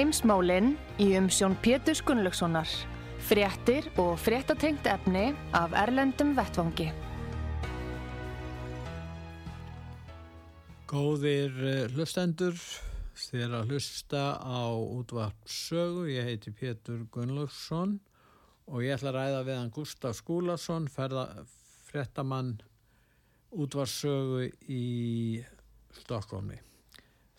Heimsmálinn í umsjón Pétur Gunnlaugssonar. Fréttir og fréttatengt efni af Erlendum Vettvangi. Góðir eh, hlustendur, þér að hlusta á útvart sögu. Ég heiti Pétur Gunnlaugsson og ég ætla að ræða við hann Gustaf Skúlason, fréttamann útvart sögu í Stokkómi.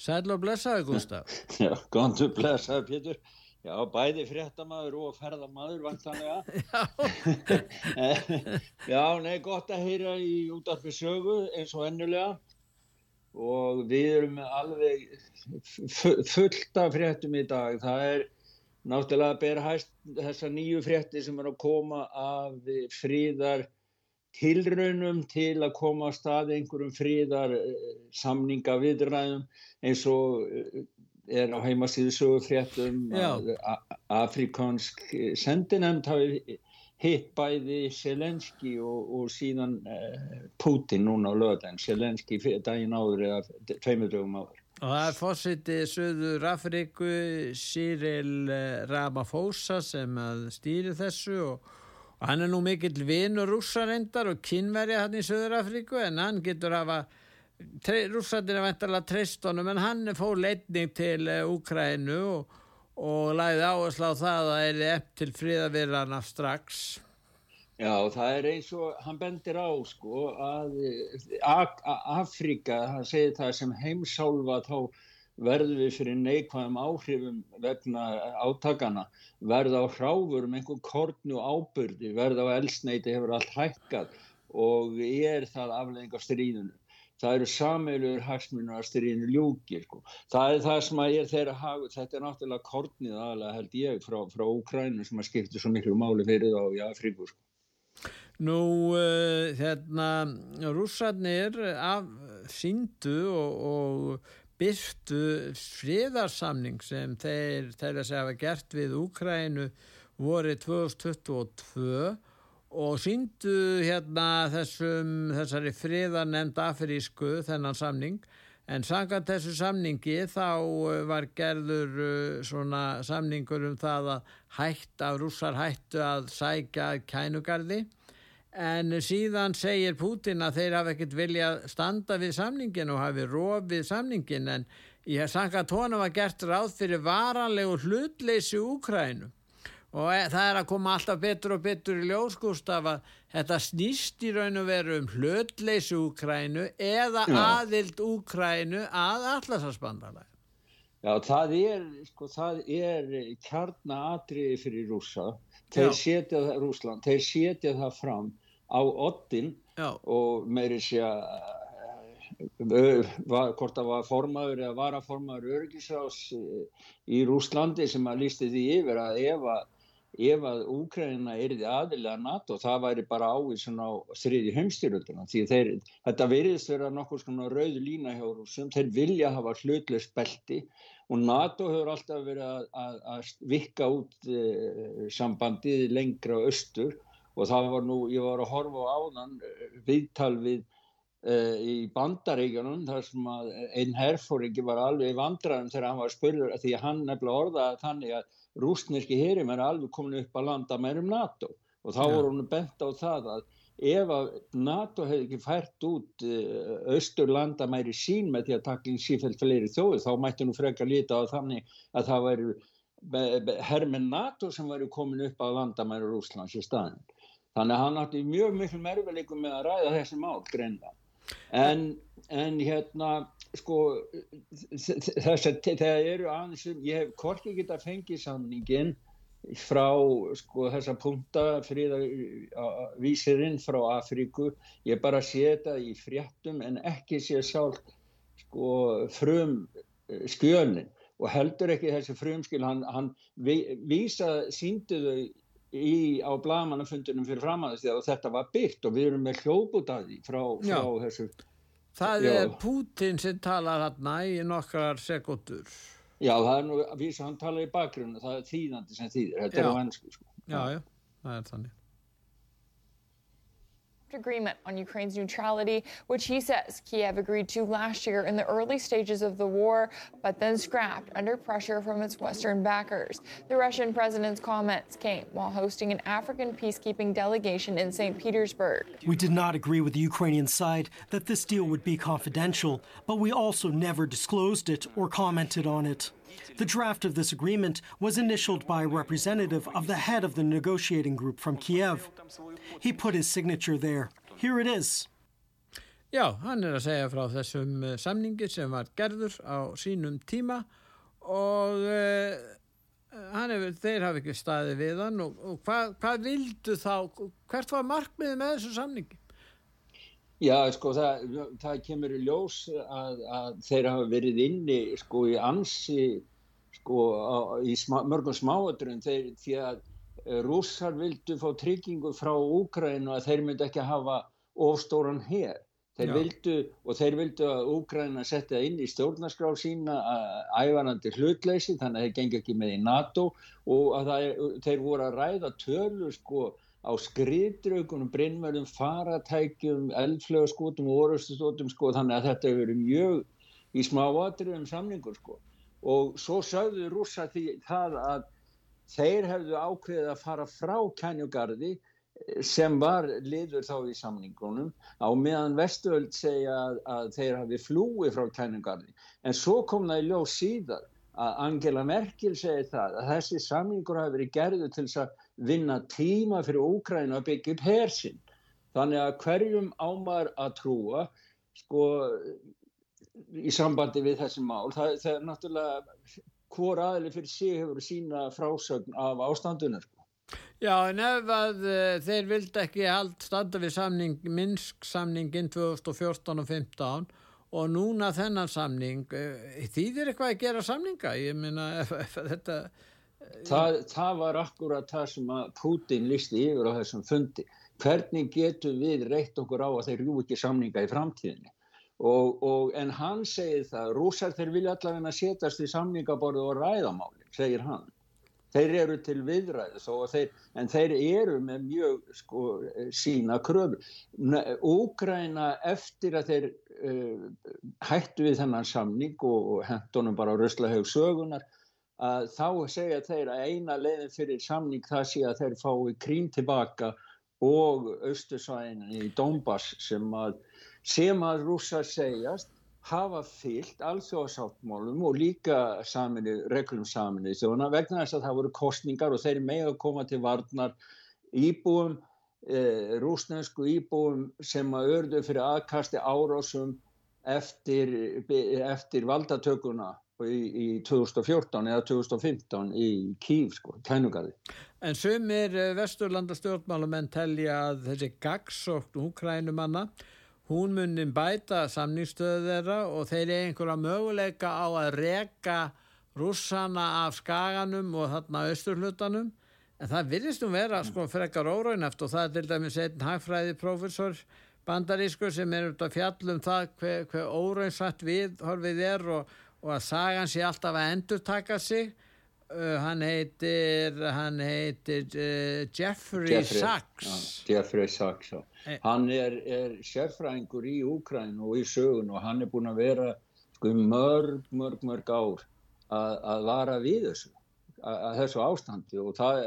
Sæl og blessaði Gustaf. Já, góðan og blessaði Pétur. Já, bæði fréttamaður og ferðamaður vantanlega. Já. Já, nei, gott að heyra í útarpi sögu eins og ennulega og við erum alveg fullt af fréttum í dag. Það er náttúrulega að bera hægt þessa nýju frétti sem er að koma af fríðar tilraunum til að koma að stað einhverjum fríðar samninga viðræðum eins og eh, er á heimasíðu sögufréttum að afrikansk sendinemnd hafi hitt bæði Selenski og, og síðan Putin núna á löðan Selenski daginn áður eða tveimur dögum áður. Og það er fórsitið Suður Afriku Cyril eh, Ramaphosa sem stýri þessu og, og hann er nú mikill vinur rússarendar og kynverja hann í Suður Afriku en hann getur hafa rússandir er vantarlega tristunum en hann fór leitning til Úkrænu eh, og, og læði áherslu á það að það er epp til fríðavirðarna strax. Já, það er eins og hann bendir á sko að Afrika, hann segir það sem heimsálfa þá verður við fyrir neikvæðum áhrifum vegna átakana, verða á hráfurum einhvern kornu ábyrdi, verða á elsneiti hefur allt hækkað og er það aflegging af stríðunum það eru sameiluður hagsmunum að styrjinu ljúki sko. það er það sem að ég er þeirra hagu þetta er náttúrulega kortnið aðalega held ég frá, frá Úkrænu sem að skipta svo miklu máli fyrir þá í Afríku sko. Nú uh, hérna rússarnir af síndu og, og byrtu friðarsamning sem þeir þeirra segja að hafa gert við Úkrænu voru 2022 og síndu hérna þessum, þessari friðarnemnd afirísku þennan samning. En sangat þessu samningi þá eh, var gerður eh, svona samningur um það að hætt af rússar hættu að sækja kænugarði en síðan segir Putin að þeir hafa ekkert vilja standa við samningin og hafi rofið samningin en ég hef sangat honum að gert ráð fyrir varanlegu hlutleysi Úkrænum og e, það er að koma alltaf betur og betur í ljóskústaf að þetta snýst í raun og veru um hlötleysi Úkrænu eða Já. aðild Úkrænu að allarsasbandalega. Já, það er, sko, það er kjarnaatriði fyrir rúsa. Þeir setja Rúsland, þeir setja það fram á ottin og meiri sé að hvort það var formaður eða varaformaður örgisrás í Rúslandi sem að lísti því yfir að ef að ef að Úkrænina erði aðilega NATO það væri bara ávísun á þriði heimstyrölduna því þeir, þetta veriðist vera nokkur svona rauð lína hjá rúsum, þeir vilja hafa hlutlust belti og NATO hefur alltaf verið að, að, að vikka út e, sambandið lengra austur og það var nú, ég var að horfa á áðan e, viðtal við e, í bandaríkjunum þar sem að einn herfóringi var alveg vandraðum þegar hann var spurður því hann nefnilega orðaði þannig að rúsneski hérim er alveg komin upp að landa meirum NATO og þá ja. voru hún bent á það að ef að NATO hefði ekki fært út uh, austur landa meiri sín með því að takla í sífælt fleiri þjóðu þá mætti nú freka líta á þannig að það væri hermen NATO sem væri komin upp að landa meiri Rúslands í staðin. Þannig að hann átti mjög miklu mervelikum með að ræða þessi mál greinlega. En, en hérna sko þess að það eru aðeins ég hef korki geta fengið samningin frá sko þessa punta fríðavísirinn frá Afríku. Ég bara sé þetta í fréttum en ekki sé sjálf sko frum eh, skjölin og heldur ekki þessi frumskil hann, hann vísa síndu þau í, á blagamannafundunum fyrir framæðast og þetta var byggt og við erum með hljóðbútaði frá, frá þessu Það Já. er Putin sem talar hérna í nokkar sekundur Já, það er nú að vísa hann talar í bakgrunnu það er þýðandi sem þýðir, þetta já. er á ennsku sko. Já, já, það er þannig agreement on Ukraine's neutrality, which he says Kiev agreed to last year in the early stages of the war, but then scrapped under pressure from its Western backers. The Russian president's comments came while hosting an African peacekeeping delegation in St. Petersburg. We did not agree with the Ukrainian side that this deal would be confidential, but we also never disclosed it or commented on it. The draft of this agreement was initialed by a representative of the head of the negotiating group from Kiev. He put his signature there. Here it is. Já, hann er að segja frá þessum eh, samningi sem var gerður á sínum tíma og uh, hefur, þeir hafi ekki staði við hann og, og hvað, hvað vildu þá, hvert var markmiðið með þessu samningi? Já, sko, það, það kemur í ljós að, að þeir hafa verið inni sko í ansi sko á, í smá, mörgum smáadrun þeir því að Eh, rússar vildu fá tryggingu frá Úgrænu að þeir myndi ekki hafa ofstóran hér. Þeir vildu, og þeir vildu að Úgræna setja inn í stjórnarskrá sína ævarandi hlutleysi þannig að þeir gengi ekki með í NATO og að er, þeir voru að ræða tölu sko á skriðdraugunum, brinnverðum, faratækjum, eldflögaskotum og orðustustótum sko þannig að þetta hefur verið mjög í smá atriðum samningur sko. Og svo sögðu rússa því það að þeir hefðu ákveðið að fara frá kænjugarði eh, sem var liður þá í samningunum á meðan Vestöld segja að, að þeir hafi flúið frá kænjugarði. En svo kom það í ljóð síðan að Angela Merkel segi það að þessi samningur hafi verið gerðu til að vinna tíma fyrir Úkræna að byggja upp hersinn þannig að hverjum ámar að trúa sko í sambandi við þessi mál það, það er náttúrulega hvor aðli fyrir sig hefur sína frásögn af ástandunum. Sko. Já, en ef að uh, þeir vildi ekki allt standa við samning, Minsk samningin 2014 og 2015 og núna þennan samning, uh, þýðir eitthvað að gera samninga? Ég minna, ef, ef þetta... Það, það var akkurat það sem að Putin listi yfir á þessum fundi. Hvernig getur við reitt okkur á að þeir rjú ekki samninga í framtíðinni? Og, og, en hann segir það, rúsar þeir vilja allavega setjast í samningaborðu og ræðamáli, segir hann. Þeir eru til viðræðu, þeir, en þeir eru með mjög sko, sína kröfu. Úgræna eftir að þeir uh, hættu við þennan samning og, og hendunum bara á röstlahaug sögunar, að þá segja þeir að eina leiðin fyrir samning það sé að þeir fái krím tilbaka og austursvæðin í Donbass sem að sem að rússar segjast hafa fyllt alþjóðsáttmálum og líka saminu, reglum saminu þjóna vegna þess að það voru kostningar og þeir með að koma til varnar íbúum, e, rúsnesku íbúum sem að ördu fyrir aðkasti árásum eftir, eftir valdatökuna í, í 2014 eða 2015 í Kív, sko, kænugarði. En sumir eh, vesturlanda stjórnmálumenn telja að þessi gagsókn úkrænumanna hún munin bæta samningstöðu þeirra og þeir eru einhverja möguleika á að reka rússana af skaganum og þarna austurhlutanum en það virðist nú vera sko frekar óraunæft og það er til dæmis einn hagfræði profesor bandarískur sem er út af fjallum það hver, hver óraunsvætt við horfið er og, og að sagan sé alltaf að endur taka sig uh, hann heitir hann heitir uh, Jeffrey, Jeffrey Sachs ja, Jeffrey Sachs já Eh. Hann er, er sérfræðingur í Úkræn og í sögun og hann er búin að vera sko, mörg, mörg, mörg ár að, að vara við þessu, að, að þessu ástandi og það,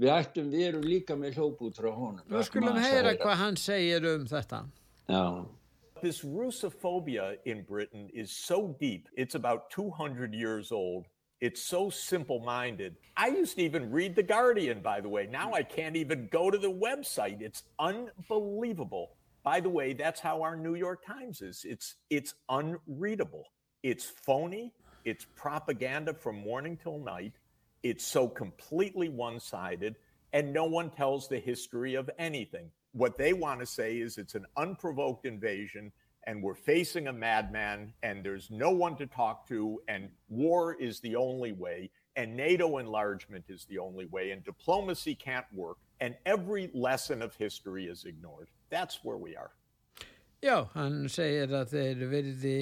við ættum, við erum líka með hljóput frá honum. Nú skulum heyra hvað hann segir um þetta. Já. This Russophobia in Britain is so deep, it's about 200 years old. It's so simple minded. I used to even read The Guardian, by the way. Now I can't even go to the website. It's unbelievable. By the way, that's how our New York Times is. It's it's unreadable. It's phony. It's propaganda from morning till night. It's so completely one sided, and no one tells the history of anything. What they want to say is it's an unprovoked invasion, and we're facing a madman, and there's no one to talk to, and war is the only way, and NATO enlargement is the only way, and diplomacy can't work, and every lesson of history is ignored. That's where we are. Já, hann segir að þeir verði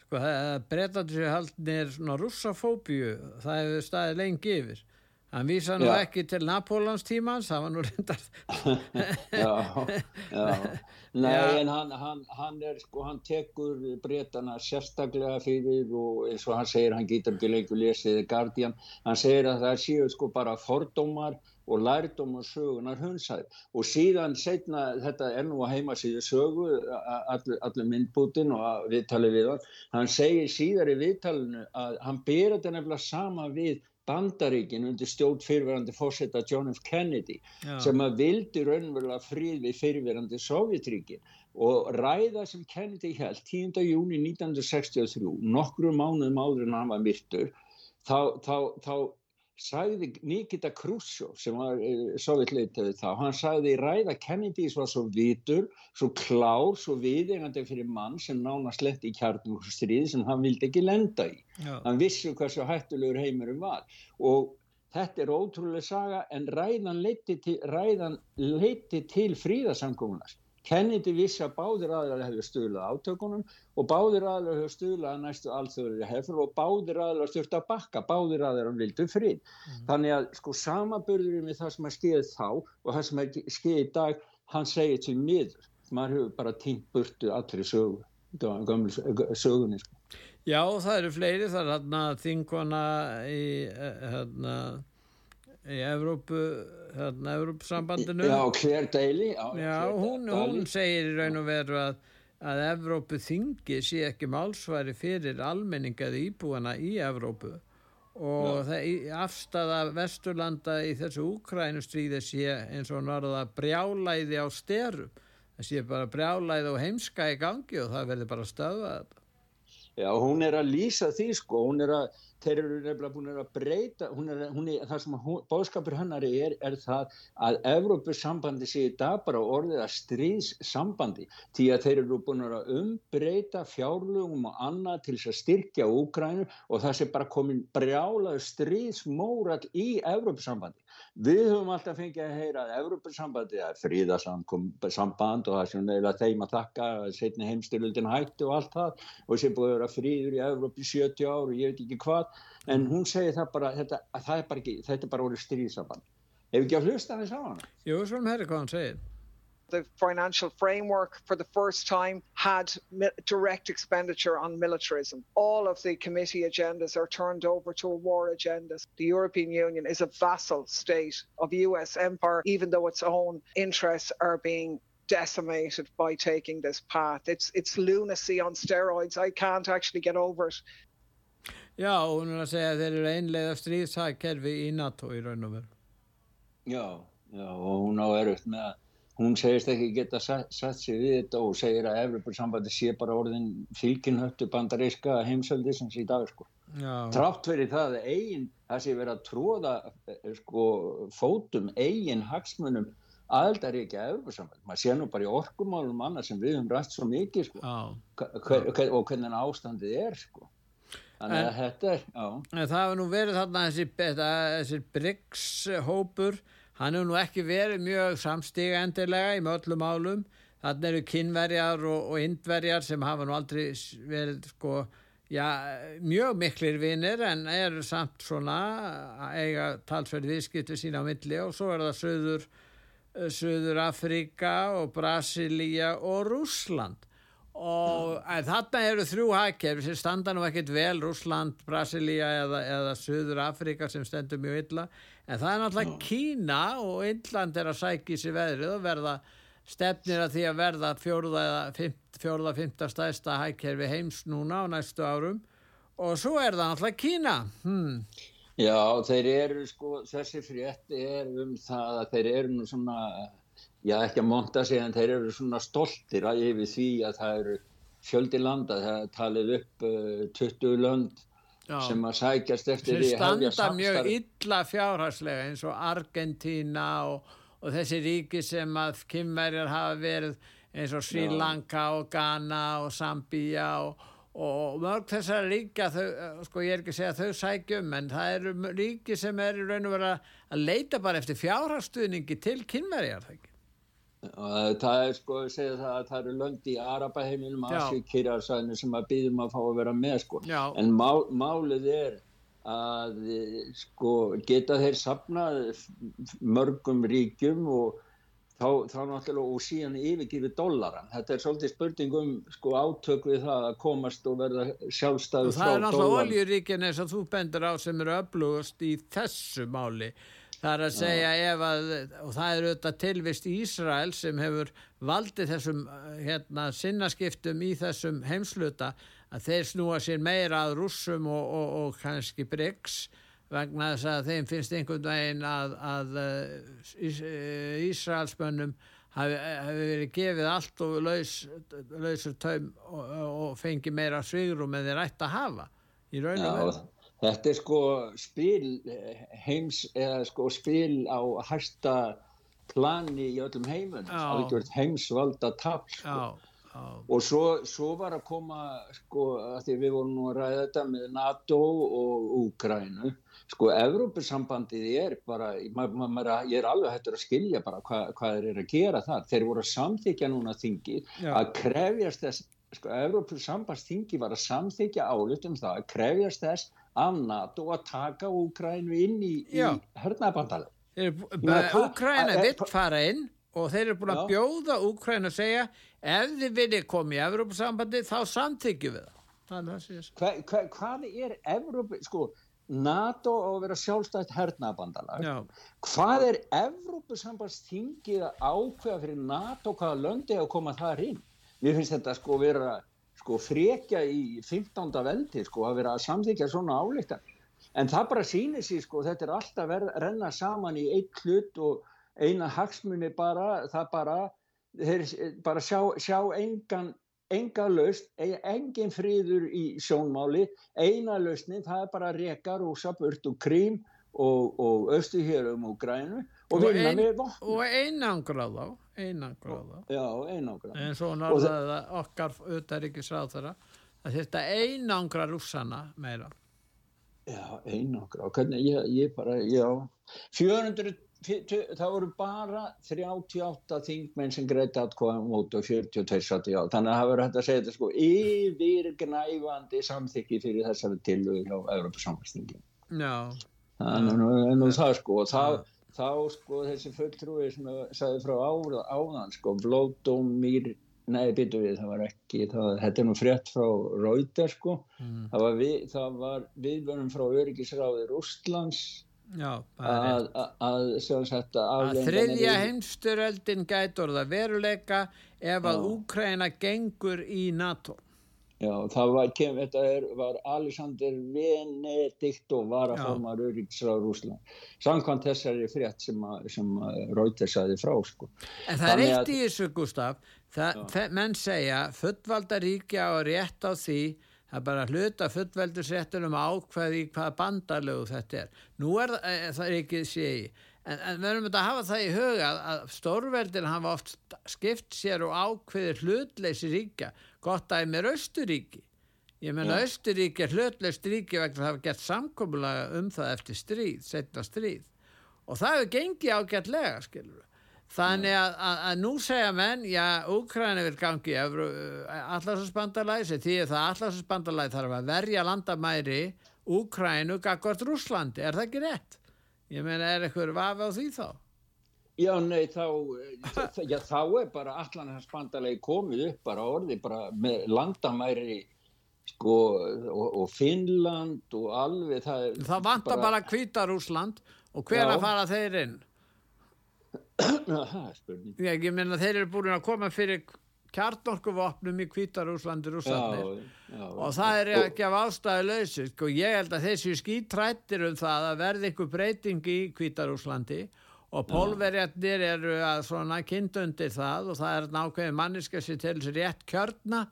sko, breytandur sér haldnir svona russafóbíu, það hefur staðið lengi yfir. Hann vísa nú Já. ekki til Napólans tímans, það var nú reyndar já, já. Nei, en hann, hann, hann er sko, hann tekur breytana sérstaklega fyrir og eins og hann segir, hann getur ekki lengur lesið Guardian, hann segir að það séu sko bara fordómar og lærdómar sögunar hunsaði og síðan setna, þetta er nú að heima síðu sögu, allur, allur myndbútin og að viðtali við hann, hann segir síðar í viðtalinu að hann ber þetta nefnilega sama við Bandaríkin undir stjórn fyrirverandi fórseta John F. Kennedy Já. sem að vildi raunverulega frið við fyrirverandi Sovjetríkin og ræða sem Kennedy held 10. júni 1963 nokkru mánuðum áður en hann var myrtur þá, þá, þá sagði Nikita Khrushchev sem var uh, sovjetleitaði þá, hann sagði ræða Kennedys var svo vitur, svo klár, svo viðegandi fyrir mann sem nánast lent í kjarnúrstríð sem hann vildi ekki lenda í. Já. hann vissi hversu hættulegur heimurum var. Og þetta er ótrúlega saga en ræðan leiti til, ræðan leiti til fríðasamkomunas Kennedy vissi að báðir aðlar hefur stuðlað átökunum og báðir aðlar hefur stuðlað að næstu alþjóðri hefur og báðir aðlar styrta að bakka, báðir aðlar vildu frið. Þannig að sko samaburðurinn við það sem að skeið þá og það sem að skeið í dag, hann segir til miður. Maður hefur bara týnt burtu allri sögu, sögunni. Sko. Já, það eru fleiri, það er hérna þingona í, eh, hérna, í Evrópu, hérna, Evrópusambandinu. Já, hver deili. Já, Já, Claire hún, Daly. hún segir í raun og veru að, að Evrópu þingi sé ekki málsværi fyrir almenningaði íbúana í Evrópu og afstæða Vesturlanda í þessu Úkrænustríði sé eins og norða brjálæði á styrum. Það sé bara brjálæði og heimska í gangi og það verður bara að stöða þetta. Já, hún er að lýsa því sko, hún er að, þeir eru nefnilega búin að breyta, hún er, hún er það sem hún, bóðskapur hennar er, er það að Evrópusambandi sé í dag bara orðið að stríðssambandi því að þeir eru búin að umbreyta fjárlugum og annað til þess að styrkja Úgrænu og það sé bara komin brjálaður stríðsmórall í Evrópusambandi. Við höfum alltaf fengið að heyra að Evrópusambandi er fríðasamband og það sem neila þeim að þakka setni heimstyrluldin hættu og allt það og sem búið að vera fríður í Evróp í 70 ár og ég veit ekki hvað en hún segir það bara, þetta, að það er bara ekki, þetta er bara orðið stríðsamband. Ef ekki að hlusta hans á hana? Jú, svona herri hvað hann segir. the financial framework for the first time had direct expenditure on militarism. All of the committee agendas are turned over to a war agenda. The European Union is a vassal state of US empire, even though its own interests are being decimated by taking this path. It's it's lunacy on steroids. I can't actually get over it. Já, og hún er að segja að þeir eru einlega stríðshagkerfi í NATO í raun og veru. Já, já, og hún á erutt með að hún segist ekki geta sett, sett sig við þetta og segir að Evropasambandi sé bara orðin fylginhöttu bandaríska heimsöldi sem sé í dag sko. Já, Trátt fyrir það að eigin, það sé verið að tróða eh, sko fótum eigin hagsmunum aðeldaríkja Evropasambandi. Maður sé nú bara í orkumálum annað sem við höfum rætt svo mikið sko hver, hver, og hvernig ástandið er sko. Þannig að þetta er, já. En það hefur nú verið þarna þessi, þessi BRICS-hópur, hann hefur nú ekki verið mjög samstiga endilega í möllum álum. Þannig eru kynverjar og, og indverjar sem hafa nú aldrei verið sko, já, mjög miklir vinir en eru samt svona að eiga talsverð viðskipti sína á milli og svo er það söður, söður Afríka og Brasilia og Rússland og þarna eru þrjú hagkerfi sem standa nú ekkit vel Rússland, Brasilia eða, eða Suður Afrika sem stendur mjög illa. En það er náttúrulega Kína og Indland er að sækja sig veðrið og verða stefnir að því að verða fjórða eða fymta stæsta hagkerfi heims núna á næstu árum. Og svo er það náttúrulega Kína. Hmm. Já, þeir eru sko, þessi frétti er um það að þeir eru nú svona, já ekki að monta sig en þeir eru svona stoltir að yfir því að það eru fjöldi landa, það talið upp uh, 20 lönd Já. sem að sækjast eftir því samstarf. Sem standa mjög illa fjárhagslega eins og Argentina og, og þessi ríki sem að kymverjar hafa verið eins og Sri Lanka og Ghana og Zambia og, og mörg þessar ríkja, þau, sko ég er ekki að segja þau sækjum en það eru ríki sem er í raun og vera að leita bara eftir fjárhagsstuðningi til kymverjar það ekki og það er sko að segja það að það eru lönd í Arabaheiminum, Asíkirjarsæðinu sem að býðum að fá að vera með sko Já. en má, málið er að sko geta þeir sapnað mörgum ríkjum og þá, þá náttúrulega og síðan yfirgifið dollaran þetta er svolítið spurning um sko átök við það að komast og verða sjálfstæðu frá dollaran. Það er náttúrulega oljuríkin eins og þú bendur á sem eru öflugast í þessu máli Það er að segja ef að, og það er auðvitað tilvist Ísrael sem hefur valdið þessum hérna, sinnaskiptum í þessum heimsluta að þeir snúa sér meira að rússum og, og, og kannski bryggs vegna þess að þeim finnst einhvern veginn að, að Ís, Ísraelsmönnum hafi, hafi verið gefið allt og laus, lausur taum og, og fengi meira svigrum en þeir ætti að hafa í raun og veru. Þetta er sko spil eh, heims eða sko spil á hæsta plani í öllum heimun heimsvalda tap sko. og svo, svo var að koma sko að því við vorum nú að ræða þetta með NATO og Úgrænu sko Evrópussambandið er bara ma, ma, ma, ég er alveg hættur að skilja bara hva, hvað þeir eru að gera þar. Þeir voru að samþykja núna þingi að krefjast þess sko Evrópussambandsthingi var að samþykja álutum það að krefjast þess af NATO að taka Úkrænu inn í, í hörnabandalega. Úkræna vitt fara inn og þeir eru búin að bjóða Úkræna að segja ef þið viljið koma í Evrópussambandi þá samþykju við það. Hva, hva, hvað er Evrópu, sko, NATO á að vera sjálfstætt hernabandalag. Hvað er Evrópusambandsþingið að ákveða fyrir NATO hvaða löndi að koma þar inn? Mér finnst þetta sko vera sko frekja í 15. veldi sko að vera að samþykja svona áleiktan en það bara sýnir sér sko þetta er alltaf verið að renna saman í eitt hlut og eina hagsmunni bara það bara þeir bara sjá, sjá engan enga laust, engin friður í sjónmáli, eina lausnin það er bara reka rúsa burt og krím og, og östu hér um og grænu og, og ein, og einangra þá einangra þá. Já, einangra en svo náttúrulega okkar auðvitað ekki sá þeirra að þetta einangra rússana meira. Já, einangra og hvernig ég, ég bara, já. 400 það voru bara 38 þingmenn sem greiði atkvæðum út og 42 satt í á þannig að það verður hægt að segja þetta sko yfirgnæfandi samþykki fyrir þessari tilvöðu hjá Európa samfélstingi já þannig að það sko og það þá sko þessi fulltrúi sem sagði frá áðan sko blóðdómir nei byttu við það var ekki það, þetta er nú frétt frá Rauter sko. Mm. það var, við, það var viðvörnum frá öryggisráði Rústlands Já, að, að, að, að þriðja heimsturöldin gætur það veruleika ef að Úkræna gengur í NATO Já, það var, kem, þetta er, var Alexander Venedicto var að forma Rauríksráður Úsland samkvæmt þessari frétt sem, sem Rauter saði frá sko. En það er eitt í þessu Gustaf það, menn segja fullvalda ríkja og rétt á því er bara hluta fullveldusréttur um ákveði hvað bandalögu þetta er. Nú er það, eh, það er ekki séi en, en við verðum að hafa það í huga að stórveldin hafa oft skipt sér og ákveði hlutleysi ríkja. Gott dæmi er Östuríki ég menna ja. Östuríki er hlutlaust ríki vegna það hafa gett samkomulega um það eftir stríð, setna stríð. Og það hefur gengið ágætlega skilur þannig að, að, að nú segja menn, já, Úkræni vil gangi allarsasbandalæsi því að það allarsasbandalæsi þarf að verja landamæri Úkrænu gagvart Rúslandi, er það ekki rétt? Ég menna, er eitthvað vafi á því þá? Já, nei, þá, já, þá er bara allan hans bandalegi komið upp bara orði, bara með landamæri sko, og, og Finnland og alveg það er Það vantar bara, bara Kvítarúsland og hver já. að fara þeir inn? Það er spurning Já, ég menna þeir eru búin að koma fyrir kjarnorkuvopnum í Kvítarúslandi og það er ekki af ástæðu lausi, sko, ég held að þessi skítrættir um það að verði einhver breyting í Kvítarúslandi og pólverjarnir eru að svona kynntundir það og það er nákvæmlega manniska sér til þessi rétt kjörna.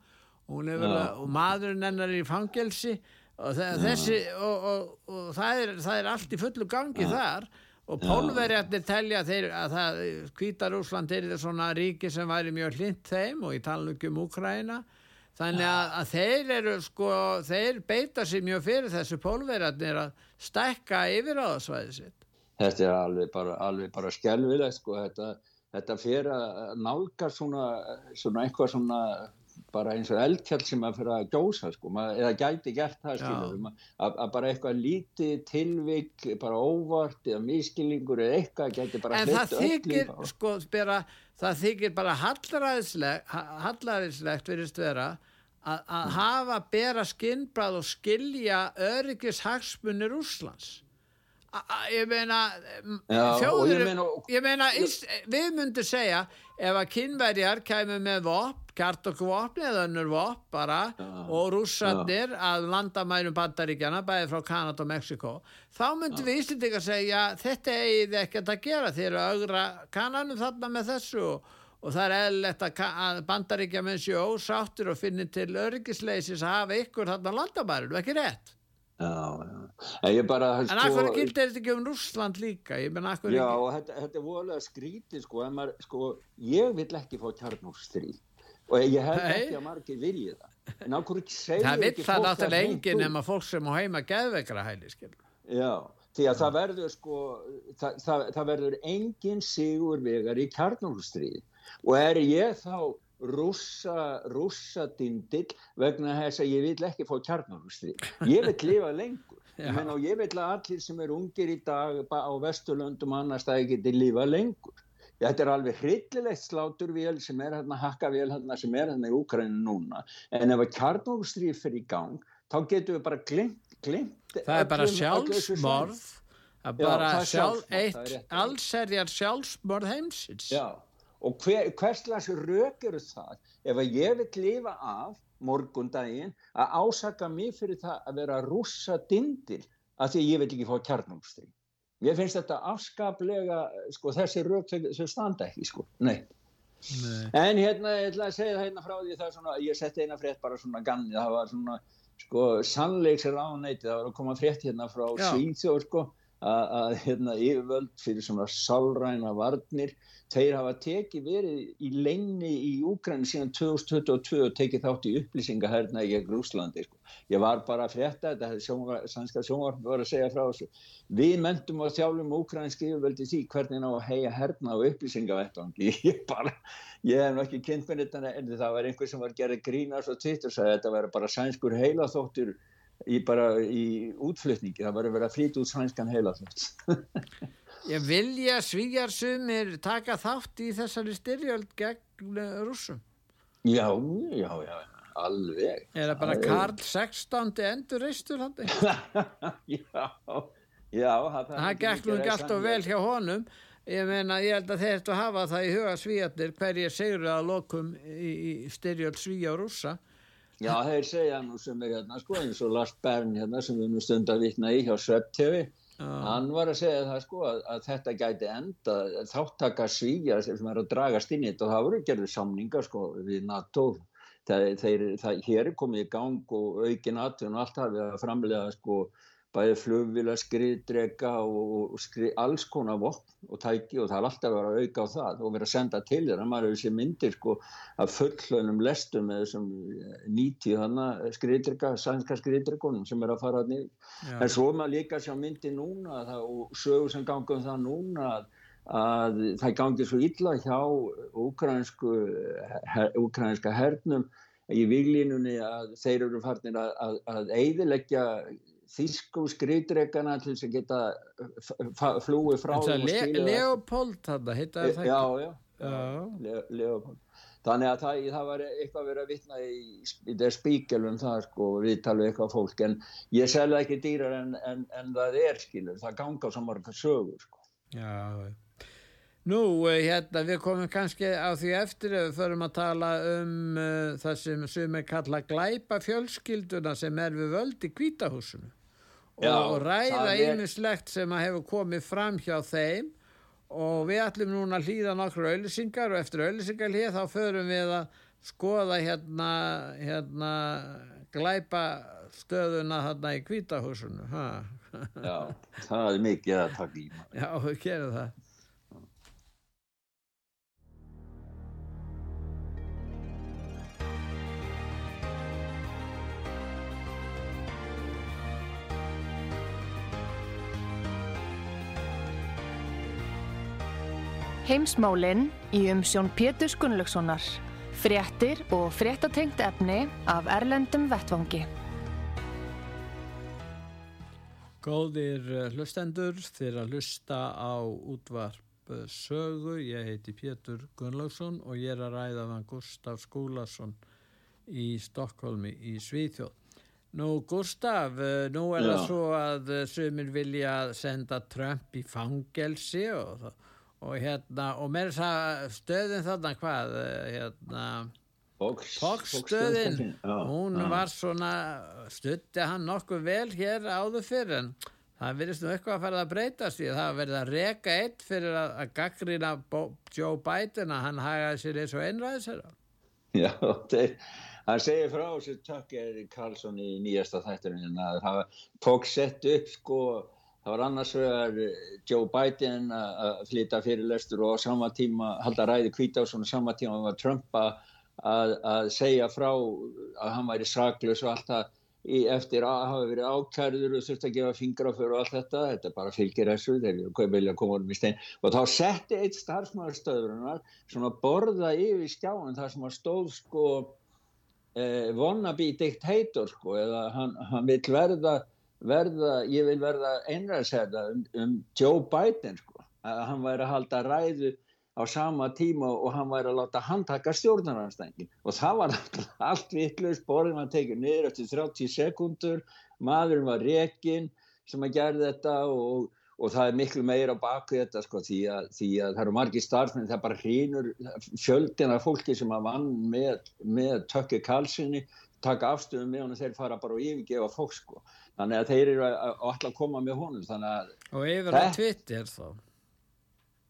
Og, og maðurinn hennar í fangelsi. Og, þessi, og, og, og það, er, það er allt í fullu gangi þar og pólverjarnir telja þeir að það Kvítarúsland er það svona ríki sem væri mjög hlind þeim og ég tala um Úkræna þannig að, að þeir eru sko þeir beita sér mjög fyrir þessu pólverjarnir að stekka yfir á það svæði sitt. Þetta er alveg bara, alveg bara skjálfilegt sko. Þetta, þetta fyrir að nálga svona, svona eitthvað svona bara eins og eldkjall sem að fyrir að gjósa sko, maður, eða gæti gert það skilur, að, að bara eitthvað lítið tilvik, bara óvart eða miskilningur eða eitthvað gæti bara en það þykir, sko, spera, það þykir bara hallaræðislegt hallaræðislegt verist vera að, að hafa bera skinnbrað og skilja öryggis hagsmunir Úslands ég meina þjóður, ég meina við myndum segja ef að kynverjar kæmu með vopn kjartokvopn eða önnur vopn bara ja, og rússarnir ja. að landamærum bandaríkjana bæði frá Kanada og Mexiko þá myndum ja. við Íslandika segja þetta eigið ekkert að gera þeir eru augra kananum þarna með þessu og, það er eðlert að, að bandaríkja menn séu ósáttur og finnir til öryggisleysis að hafa ykkur þarna landamærum, ekki rétt Já, já. En, bara, en sko, akkur gildir þetta ekki um Rúsland líka? já, ekki... þetta, þetta er voðalega skrítið sko, maður, sko, ég vil ekki fá kjarnúrstríð og ég held Nei. ekki að margir vilja það en ákveður ekki segja það vil það náttúrulega enginn nema fólk sem á heima geðveikra hæli já, því að það verður sko, það, það, það verður enginn sigur vegar í kjarnúrstríð og er ég þá rússa, rússa dindill vegna þess að ég vil ekki fá kjarnarústri. Ég vil lifa lengur. Menn, ég vil að allir sem er ungir í dag á Vesturlöndum annars það geti lifa lengur. Þetta er alveg hryllilegt sláturvél sem er hérna hakkavél hérna sem er hérna í Úkrænu núna. En ef að kjarnarústri fyrir í gang þá getum við bara glimt, glimt. Það er bara sjálfsmorð. Það er bara sjálf, eitt allserjar sjálfsmorð heimsins. Já og hver, hvers slags rauk eru það ef að ég vil lifa af morgundaginn að ásaka mig fyrir það að vera rúsa dindil að því ég vil ekki fá kjarnumstri ég finnst þetta afskaplega sko þessi rauk sem standa ekki sko, nei Nei. en hérna, ég ætla að segja það hérna frá því það er svona, ég setti eina frétt bara svona ganni, það var svona sko sannleiksir ánæti, það var að koma frétt hérna frá Svíþjóð sko að hérna yfirvöld fyrir svona sálræna varnir þeir hafa tekið verið í leinni í Úgræni síðan 2022 og tekið þátt í upplýsingaherna í gegn Rúslandi sko. ég var bara að frétta þetta sjónvar, sannska sjónvarp var að segja frá þessu við mentum og þjálfum Úgrænski yfirvöldi því hvernig ná að heia herna á upplýsingavettangi ég ég hef ekki kynnt með þetta en það var einhver sem var gerðið grínast og tvitt og sagði að þetta var bara sænskur heilaþóttur í bara í útflutningi, það var að vera frít út sænskan heilaþótt Ég vilja svíjar sumir taka þátt í þessari styrjöld gegn rúsum Já, já, já alveg. Er það bara Karl 16. endur reistur hann? já, já Það, það gekk nú ekki alltaf vel hjá honum. Ég meina, ég held að þeir ættu að hafa það í huga svíjarnir hverjir segur að lokum í, í styrjöld svíja og rúsa Já, þeir segja nú sem er hérna sko eins og Lars Bern hérna sem við nú stund að vitna í hjá Svepp TV ah. hann var að segja það sko að, að þetta gæti enda þáttaka svíja sem er að dragast inn í þetta og það voru gerðið samningar sko við NATO það, þeir, það, hér er komið í gang og aukin aðtun og allt það við að framlega sko bæði flugvila, skriðdrega og skrið, alls konar vopn og tæki og það er alltaf að vera að auka á það og vera að senda til þér að maður hefur sér myndir sko að fullhlaunum lestum með þessum 90 hana skriðdrega, sænska skriðdregunum sem er að fara niður en svo er maður líka að sjá myndir núna það, og sögur sem gangum það núna að, að það gangi svo illa hjá ukrainska hernum í viglínunni að þeir eru farnir að, að, að eidilegja þýskum skriðdregana til þess að geta flúið frá Le Leopold þetta heita það já, já, já. Le Leopold. Þannig að það, það var eitthvað verið að vitna í, í der spíkelum það sko, við talum eitthvað fólk. En ég selða ekki dýrar en, en, en það er skilur, það ganga á samarka sögur sko. Já, nú eh, hérna við komum kannski á því eftir ef við förum að tala um uh, það sem sem er kallað glæpa fjölskylduna sem er við völd í kvítahúsinu Já, og ræða ýmislegt sem að hefur komið fram hjá þeim. Og við ætlum núna að hlýða nokkru auðlisingar og eftir auðlisingar hlýða þá förum við að skoða hérna, hérna glæpa stöðuna þarna í kvítahúsinu Já, það er mikið að taka í maður. Já, við gerum það Heimsmálinn í umsjón Pétur Gunnlaugssonar. Fréttir og fréttatengt efni af Erlendum Vettvangi. Góðir eh, hlustendur þeir að hlusta á útvarp eh, sögu. Ég heiti Pétur Gunnlaugsson og ég er að ræða með Gustaf Skúlason í Stokkólmi í Svíþjóð. Nú Gustaf, eh, nú er það Já. svo að sumir vilja senda Trump í fangelsi og það og hérna, og með þess að stöðin þarna hvað, eh, hérna? Já, hún já. var svona stutti hann nokkuð vel hér áður fyrir en það virðist nú eitthvað að fara að breytast að það verið að reka eitt fyrir að, að gaggrina Joe Biden að hann hagaði sér eins og einræðisera Já, hann segir frá þessu Tucker Carlson í nýjasta þætturinn að það tók sett upp sko, það var annars vegar eh, Joe Biden að að flytja fyrirlestur og á sama tíma halda ræði Kvításson og sama tíma var Trump að, að, segja frá að hann væri saklaus og allt það eftir að hafa verið ákærður og þurfti að gefa fingraför og allt þetta, þetta bara fylgir þessu, þeir vilja- koma um í stein. Og þá setti eitt starfsmæðurstöðurinnar svona borða yfir skjáin þar sem að stóð sko eh, wannabe dictator sko eða hann, hann vil verða, verða ég vil verða einræðsherða um, um Joe Biden sko. Að hann væri að halda ræðu á sama tíma og hann væri að láta handtaka stjórnaranstængin og það var allt vitlaust, borðin var tekið niður eftir 30 sekundur, maðurinn var rekin sem að gera þetta og, og það er miklu meira baku þetta sko því að, því að það eru margir starfmenn það bara hrýnur fjöldin af fólki sem að vann með, með tökki kalsinni taka afstöðum með honum þeir fara bara og yfirgefa fólk sko þannig að þeir eru að, að, að alltaf koma með honum þannig að og yfir á Twitter þá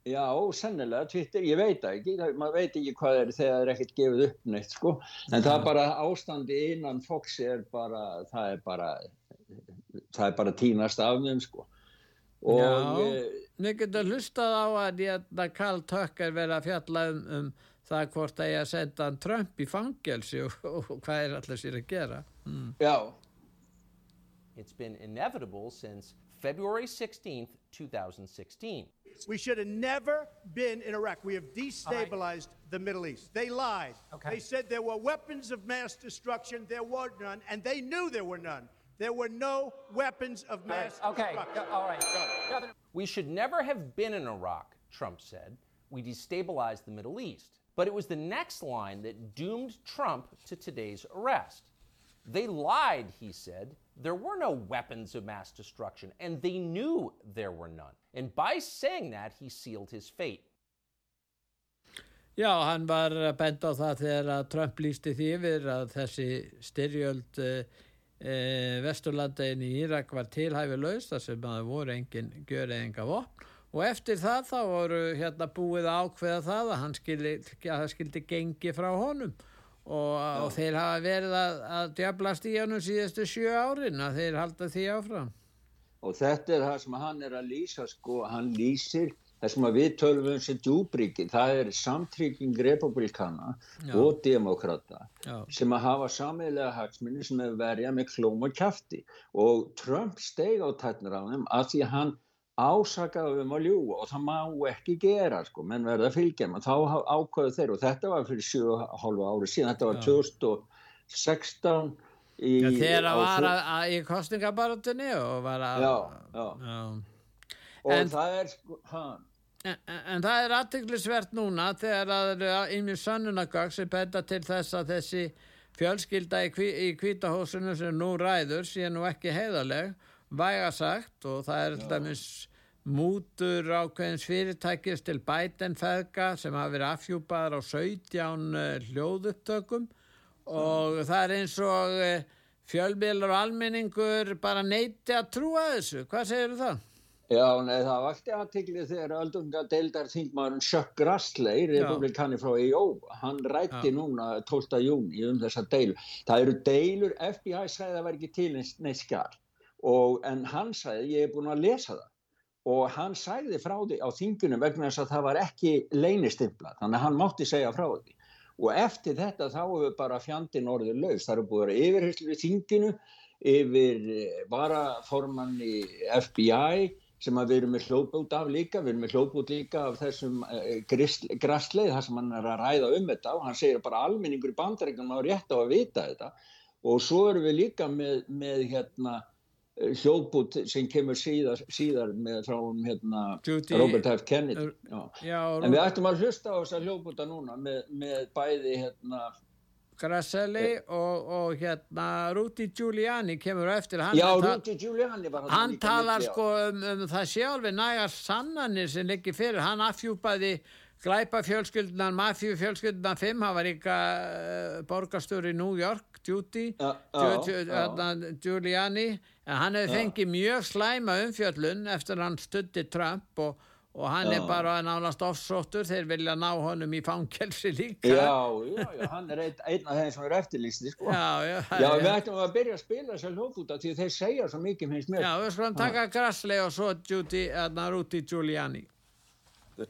Já, sennilega, Twitter, ég veit ekki, maður veit ekki hvað er þegar það er ekkert gefið upp neitt, sko, en það er bara ástandi innan Fox er bara, það er bara, það er bara tínast af þeim, sko. Og, Já. eh, Við getum hlustað á að hérna Karl Tucker verið að fjalla um, um það hvort að ég að senda hann Trump í fangelsi og, og hvað er allir sér að gera mm. já, It's been inevitable since February 16th, 2016. We should have never been in Iraq. We have destabilized the Middle East. They lied. They said there were weapons of mass destruction. There were none, and they knew there were none. There were no weapons of mass Okay, destruction. all right. We should never have been in Iraq, Trump said. We destabilized the Middle East. But it was the next line that doomed Trump to today's arrest. They lied, he said. There were no weapons of mass destruction, and they knew there were none. And by saying that, he sealed his fate. Já, hann var að benda á það þegar að Trump lísti því yfir að þessi styrjöld e, e, Vesturlandegin í Írak var tilhæfilaus þar sem að það voru engin gjörið enga vopn og eftir það þá voru hérna búið ákveða það að hann skildi, að það skildi gengi frá honum og, og þeir hafa verið að, að djöblast í honum síðustu sjö árin að þeir halda því áfram. og þetta er það sem hann er að lýsa, sko, hann lýsir það sem að við tölum um sem djúbríki, það er samtrygging republikana Já. og demokrata Já. sem að hafa sameiginlega hagsmunni sem er verja með klóm og kjafti og Trump steig á tætnir á þeim að því hann ásakaði um að ljúga og það má ekki gera sko, menn verða að fylgja menn þá ákvaðu þeir og þetta var fyrir 7,5 ári síðan, þetta var 2016 í, Já, þegar á að var að, að, í kostningabaratunni og var að Já, já. já. og en- það er sko, hann En, en það er aðteglisvert núna þegar að það eru einmjög sönnunagögg sem benda til þess að þessi fjölskylda í, í kvítahósinu sem nú ræður sé nú ekki heiðaleg, væga sagt og það er alltaf mútur ákveðins fyrirtækis til bætenfeðga sem hafa verið afhjúpaðar á 17 eh, hljóðupptökum og það er eins og eh, fjölmiðlar og almenningur bara neyti að trúa þessu. Hvað segir það? Já, nei, það vakti aðteglið þegar öldunga deildar þingmaðurinn Chuck Grassley, republikani frá EO, hann rætti Já. núna 12. júni um þessa deilu. Það eru deilur, FBI sæði að var ekki til neitt skjár, en hann sæði, ég hef búin að lesa það, og hann sæði frá því á þingunum vegna þess að það var ekki leynistimplað, þannig að hann mátti segja frá því. Og eftir þetta þá hefur bara fjandin orðið laus, það eru búin að vera yfirherslu í þinginu, yfir eh, varaformanni FBI, sem við erum með hljóðbút af líka, við erum með hljóðbút líka af þessum uh, grassleið þar sem hann er að ræða um þetta og hann segir bara almenningur í bandaríkunum á rétt á að vita þetta. Og svo erum við líka með, með hérna, eh, hljóðbút sem kemur síðar, síðar með frá hérna, Robert F. Kennedy. Já. Já, en við ættum að hlusta á þessa hljóðbúta núna með, með bæði hérna Grasselli og, og hérna Rudy Giuliani kemur eftir. Hann, Já, Rudy Giuliani var hann talar sko um, um það sjálfi nægar sannanir sem liggur fyrir. Hann afhjúpaði glæpa fjölskyldunan, mafíu fjölskyldunan 5, hann var líka uh, borgastur í New York, Judy ja, Giuliani. En hann hefði fengið mjög slæma umfjöllun eftir hann stutti Trump og og hann er bara nánast offsóttur þeir vilja ná honum í fangelsi líka. Já, já, já, hann er ein, einn af þeim sem er eftirlýsti sko. já, já, já, við ættum að byrja að spila þessar hljóðbúta því þeir segja svo mikið finnst mér. Já, við skulum taka Grassley og svo Judy, uh, Rudy Giuliani. The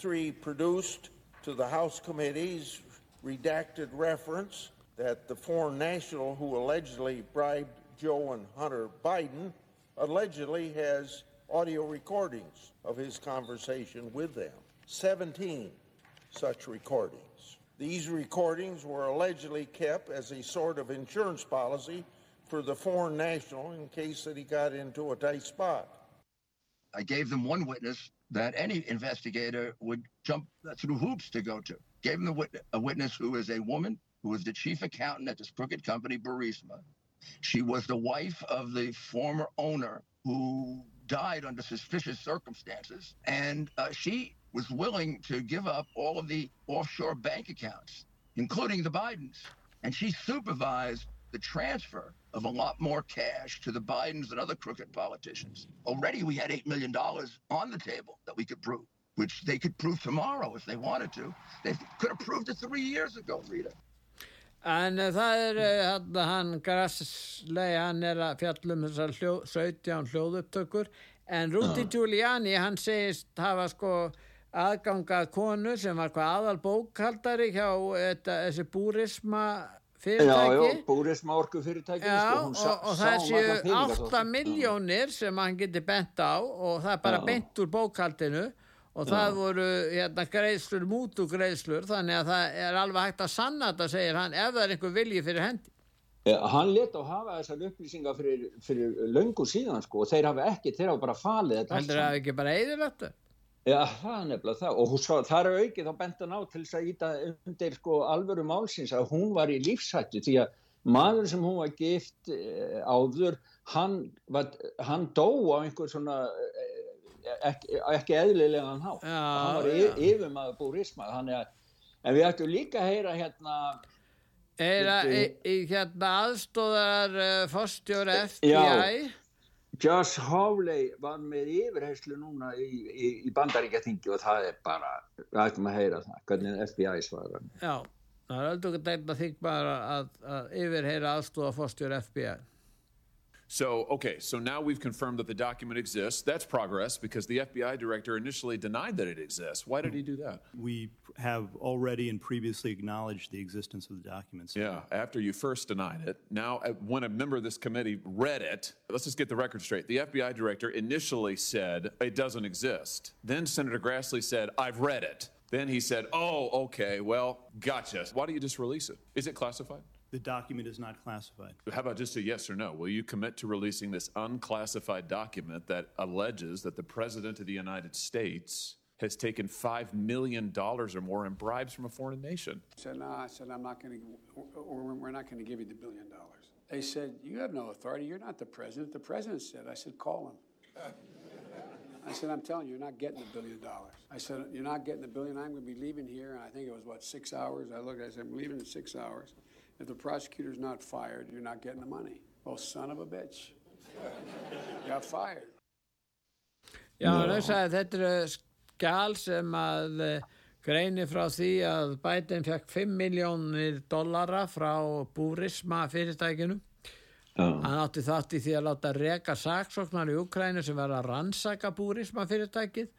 1023 produced to the House committees redacted reference that the foreign national who allegedly bribed Joe and Hunter Biden allegedly has audio recordings of his conversation with them. 17 such recordings. These recordings were allegedly kept as a sort of insurance policy for the foreign national in case that he got into a tight spot. I gave them one witness that any investigator would jump through hoops to go to. Gave them a witness who is a woman who was the chief accountant at this crooked company, Burisma. She was the wife of the former owner who died under suspicious circumstances. And uh, she was willing to give up all of the offshore bank accounts, including the Bidens. And she supervised the transfer of a lot more cash to the Bidens and other crooked politicians. Already we had $8 million on the table that we could prove, which they could prove tomorrow if they wanted to. They could have proved it three years ago, Rita. En uh, það er uh, hann Grassley, hann er að fjallum þessar hljó, 17 hljóðupptökur en Rudy uh. Giuliani hann segist hafa sko aðgangað konu sem var hvað aðal bókaldari hjá þetta, þessi búrisma fyrirtæki. Já, já, búrisma orku fyrirtæki. Já, sko, og, og það séu 8 miljónir sem hann geti bent á og það er bara já. bent úr bókaldinu og það voru hérna, greiðslur mútu greiðslur þannig að það er alveg hægt að sanna þetta segir hann ef það er einhver vilji fyrir hendi ja, hann let á hafa þessar upplýsingar fyrir, fyrir löngu síðan sko, og þeir hafa ekki, þeir hafa bara falið þetta heldur það ekki bara eðir þetta? Já, það er nefnilega það. Og svo, það er aukið þá bentan á til þess að íta undir sko alvöru málsins að hún var í lífsættu því að maður sem hún var gift eh, áður hann, var, hann dó á einhver svona eh, ekki, ekki eðlilega hann hátt hann var yfir maður búrisma en við ættum líka að heyra hérna heyra í, í hérna aðstóðar uh, fórstjóra FBI já, Josh Hawley var með yfirheyslu núna í, í, í bandaríkjaþingi og það er bara við ættum að heyra það, hvernig FBI svarar. Já, það er aldrei ekki að þykka bara að, að yfirheyra aðstóða fórstjóra FBI So, okay, so now we've confirmed that the document exists. That's progress because the FBI director initially denied that it exists. Why did he do that? We have already and previously acknowledged the existence of the documents. Yeah, after you first denied it. Now, uh, when a member of this committee read it, let's just get the record straight. The FBI director initially said it doesn't exist. Then Senator Grassley said, I've read it. Then he said, oh, okay, well, gotcha. Why don't you just release it? Is it classified? The document is not classified. How about just a yes or no? Will you commit to releasing this unclassified document that alleges that the President of the United States has taken $5 million or more in bribes from a foreign nation? I said, no, I said, I'm not going to, we're not going to give you the billion dollars. They said, you have no authority. You're not the president. The president said, I said, call him. I said, I'm telling you, you're not getting the billion dollars. I said, you're not getting the billion. I'm going to be leaving here. And I think it was, what, six hours? I looked, I said, I'm leaving in six hours. If the prosecutor's not fired, you're not getting the money. Oh, son of a bitch. Got fired. Já, hann sagði að þetta er skjál sem að eh, greini frá því að Biden fekk 5 miljónir dollara frá Búrisma fyrirtækinu. Já. Hann átti þátt í því að láta reka saksóknar í Ukrænu sem var að rannsaka Búrisma fyrirtækið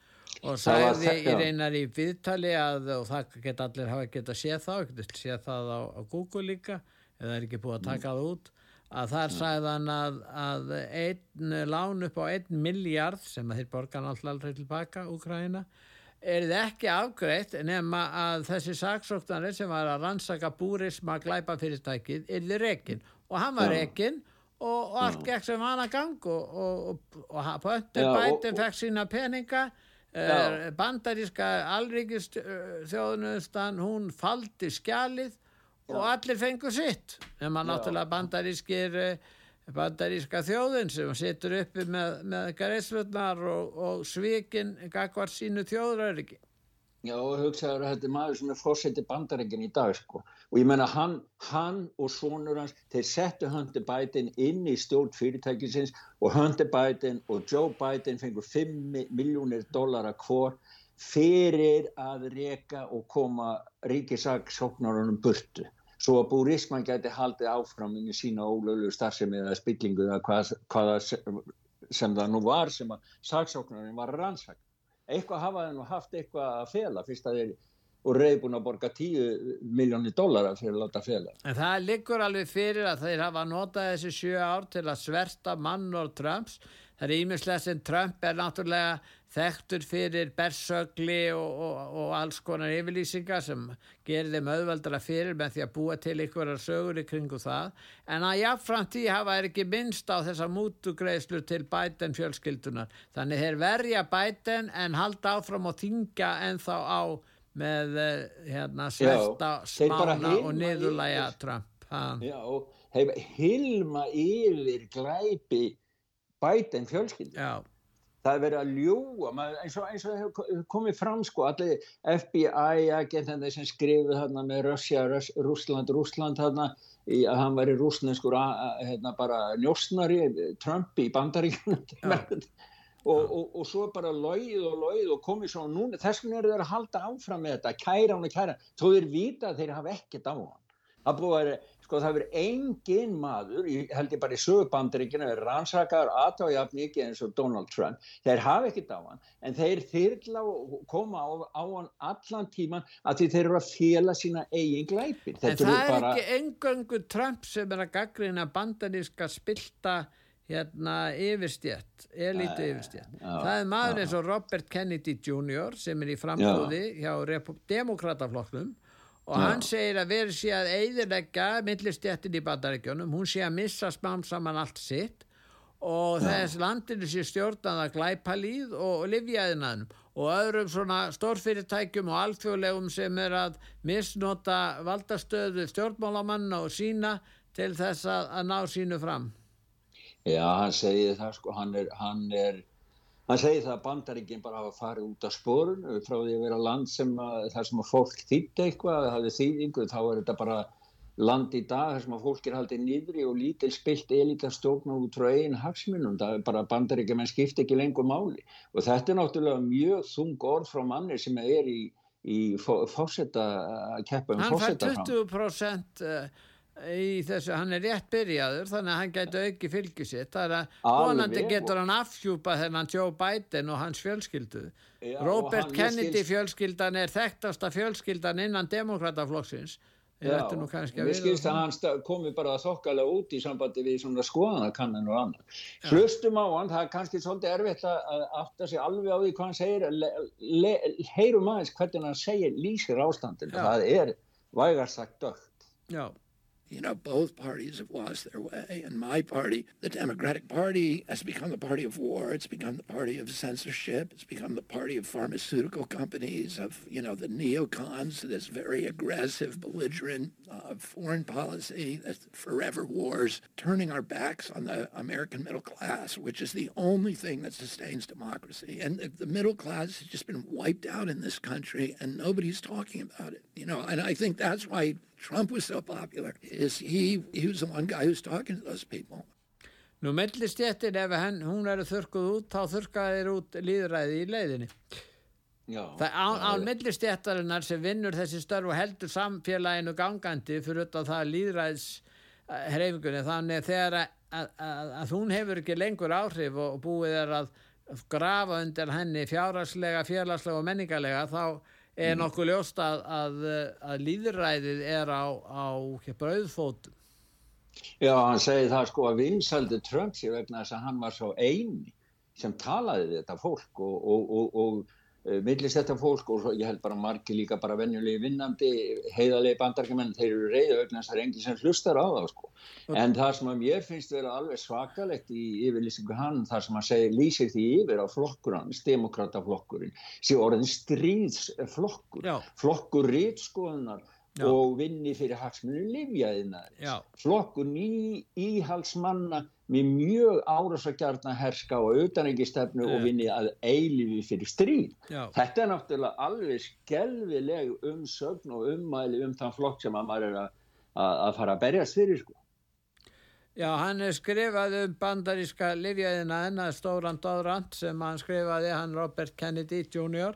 og sagði í reynar í viðtali að, og það geta allir hafa geta séð þá, geta séð það á, á Google líka, eða er ekki búið að taka það út, að þar sagði hann að, að einn lán upp á einn miljard sem að þeir borgan alltaf aldrei tilbaka Úkræna er þið ekki afgreitt nema að þessi saksóknari sem var að rannsaka búrisma glæpa fyrirtækið er þið rekin og hann var rekin og, og allt gekk sem hann að gang og, og, og Pöttur Bætin fekk sína peninga uh, bandaríska alríkist uh, þjóðunustan hún faldi skjalið Já. og allir fengur sitt nema náttúrulega bandarískir uh, bandaríska þjóðin sem situr uppi með, með greiðslutnar og, og svikin gagvar sínu þjóðröryggi Já, hugsaður að þetta er maður sem er fórsetið bandarækinn í dag, sko. Og ég menna hann, hann og sonur hans, þeir settu Hunter Biden inn í stjórn fyrirtækisins og Hunter Biden og Joe Biden fengur 5 miljónir dólar að hvor fyrir að reyka og koma ríkisaksóknarunum burtu. Svo að búrisman gæti haldið áfram í sína ólölu starfsemi eða spillingu eða hvað, hvaða sem það nú var sem að saksóknarinn var rannsaka eitthvað hafa þeir nú haft eitthvað að fela fyrst að þeir og reyði búin að borga 10 miljónir dólara fyrir að láta fela. En það liggur alveg fyrir að þeir hafa notað þessi sjö ár til að sverta mann og Trumps. Það er ímislega sem Trump er náttúrulega þekktur fyrir bersögli og, og, og alls konar yfirlýsingar sem gerir þeim auðveldara fyrir með því að búa til ykkur sögur í kringu það. En að jáfnframt því hafa er ekki minnst á þessa mútugreislu til Biden fjölskyldunar þannig þeir verja Biden en halda áfram og þingja en þá á með eh, hérna svelta, smána og niðurlæja Trump. Hann. Já og hefur hilma yfir glæpi Biden fjölskyldunar Já það er verið að ljúa eins og, og hefur komið fram sko allir FBI-agentendir sem skrifið hérna með Rössja, Rúsland, Rúsland hérna að hann væri rúsneskur hérna bara njósnari Trump í bandaríkjum og, og, og svo bara loið og loið og komið svo núna þess vegna eru þeir að halda áfram með þetta kæra hann og kæra þó þeir vita að þeir hafa ekkert á hann. Það búið að vera sko það verður engin maður, ég held ég bara í sögubandaríkinu, er rannsakaður aðtájafn ekki eins og Donald Trump, þeir hafa ekkit á hann, en þeir þyrla og koma á, á hann allan tíman að þeir eru að fjela sína eigin glæpir. En það er bara... ekki engöngu Trump sem er að gaggrina bandaríska spilta hérna yfirstjætt, elítu yfirstjætt. Það er maður eins og Robert Kennedy Jr. sem er í framhóði hjá demokrataflokknum og Já. hann segir að verið sé að eiðilegga millistjættin í bandaríkjónum hún sé að missa smám saman allt sitt. Og Já. þess landinu sé stjórnað að glæpa líð og livjaðinanum og öðrum svona stórfyrirtækjum og alþjóðlegum sem er að misnota valdastöðu stjórnmálamanna og sína til þess að, að ná sínu fram. Já, hann segir það sko, hann er, hann er Hann segir það að bandaríkinn bara hafa farið út af spórun frá því að vera land sem að, þar sem að fólk þýtti eitthvað, það hafið þýðingu, þá er þetta bara land í dag þar sem að fólk er haldið nýðri og lítil spilt elita stjórn út frá einn hagsmunum, það er bara bandaríkinn menn skipt ekki lengur máli og þetta er náttúrulega mjög þung orð frá manni sem er í, í fósetta að keppa um fósetta. Hann fær 20% í þessu, hann er rétt byrjaður þannig að hann getur auki fylgjusitt það er að vonandi getur hann afhjúpa þennan Joe Biden og hans fjölskyldu. Já, Robert Kennedy skilst... fjölskyldan er þekktasta fjölskyldan innan demokrataflokksins við skilst að hann komi bara þokkalega út í sambandi við svona skoðanakannan og annar hlustum á hann, það er kannski svolítið erfitt að afta sig alveg á því hvað hann segir. Heyrum aðeins hvernig hann segir lýsir ástandinu, það er vægarsagt dögt Já you know, both parties have lost their way. And my party, the Democratic Party, has become the party of war. It's become the party of censorship. It's become the party of pharmaceutical companies, of, you know, the neocons, this very aggressive, belligerent uh, foreign policy, that's forever wars, turning our backs on the American middle class, which is the only thing that sustains democracy. And the middle class has just been wiped out in this country, and nobody's talking about it. You know, and I think that's why Trump was so popular is he, he was the one guy who's talking to those people. Nú mellistjættin ef henn, hún eru þurkuð út þá þurkaðir út líðræði í leiðinni. Já, Það er án, án millistjættarinnar sem vinnur þessi störf og heldur samfélaginu gangandi fyrir þetta það líðræðs hreyfingunni þannig þegar að, að, að, að hún hefur ekki lengur áhrif og búið er að grafa undir henni fjárhagslega, félagslega og menningarlega þá er nokkuð ljóst að, að, að líðræðið er á, á brauðfótum. Já, hann segi það sko að vinsaldi Trump sér vegna þess að hann var svo eini sem talaði þetta fólk og, og, og, og millist þetta fólk og ég held bara margi líka bara venjulegi vinnandi heiðalegi bandarkjumenn, þeir eru reyðu vegna þess að það er enginn sem hlustar á það sko. En það sem að mér finnst vera alveg svakalegt í yfirlýsingu hann, það sem að segja lýsir því yfir á flokkur hans, demokrataflokkurinn, sé orðin stríðsflokkur, flokkur rítskoðunar Já. og vinni fyrir hagsmunni livjaðinaðins. Já. Flokkur ný íhalsmanna með mjög árásagjarna herska og auðanengistefnu og vinni að eilifi fyrir stríð. Já. Þetta er náttúrulega alveg skelvileg umsögn og ummæli um þann flokk sem að maður er að, að, að fara að berjast fyrir sko. Já, hann er skrifað um bandaríska livjaðina enna stóran Dóðrand sem hann skrifaði, hann Robert Kennedy Jr.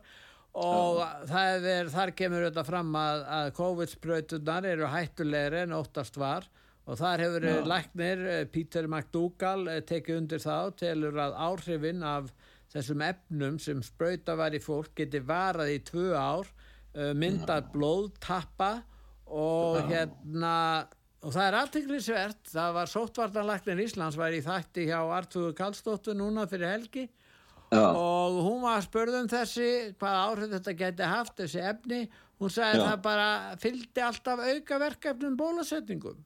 og það er, þar kemur þetta fram að, að COVID-sprautunar eru hættulegri en óttast var. Og þar hefur Já. læknir eh, Peter McDougall eh, tekið undir þá og telur að áhrifin af þessum efnum sem sprauta var í fólk geti varað í tvö ár eh, myndað blóðtappa og hérna og það er aðteglisvert, það var sóttvartanlæknir Íslands var í þætti hjá Artúðu Kallstóttur núna fyrir helgi Já. og hún var spurð um þessi hvað áhrif þetta geti haft þessi efni, hún sagði Já. það bara fylgdi alltaf auka verkefnum bólasetningum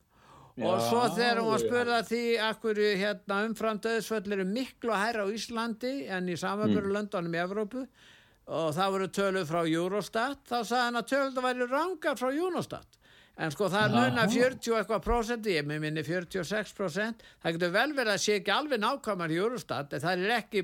Já, og svo þegar hún var að því akkur hérna, umfram döðsvöll eru miklu að hæra á Íslandi en í samanbyrju löndunum í Evrópu og það voru tölur frá Eurostat þá sagði hann að tölur væri rangar frá Eurostat en sko það er mun að 40 og eitthvað prósent, ég með minni 46 prósent, það getur vel verið að sé ekki alveg nákvæmar Eurostat en það er ekki,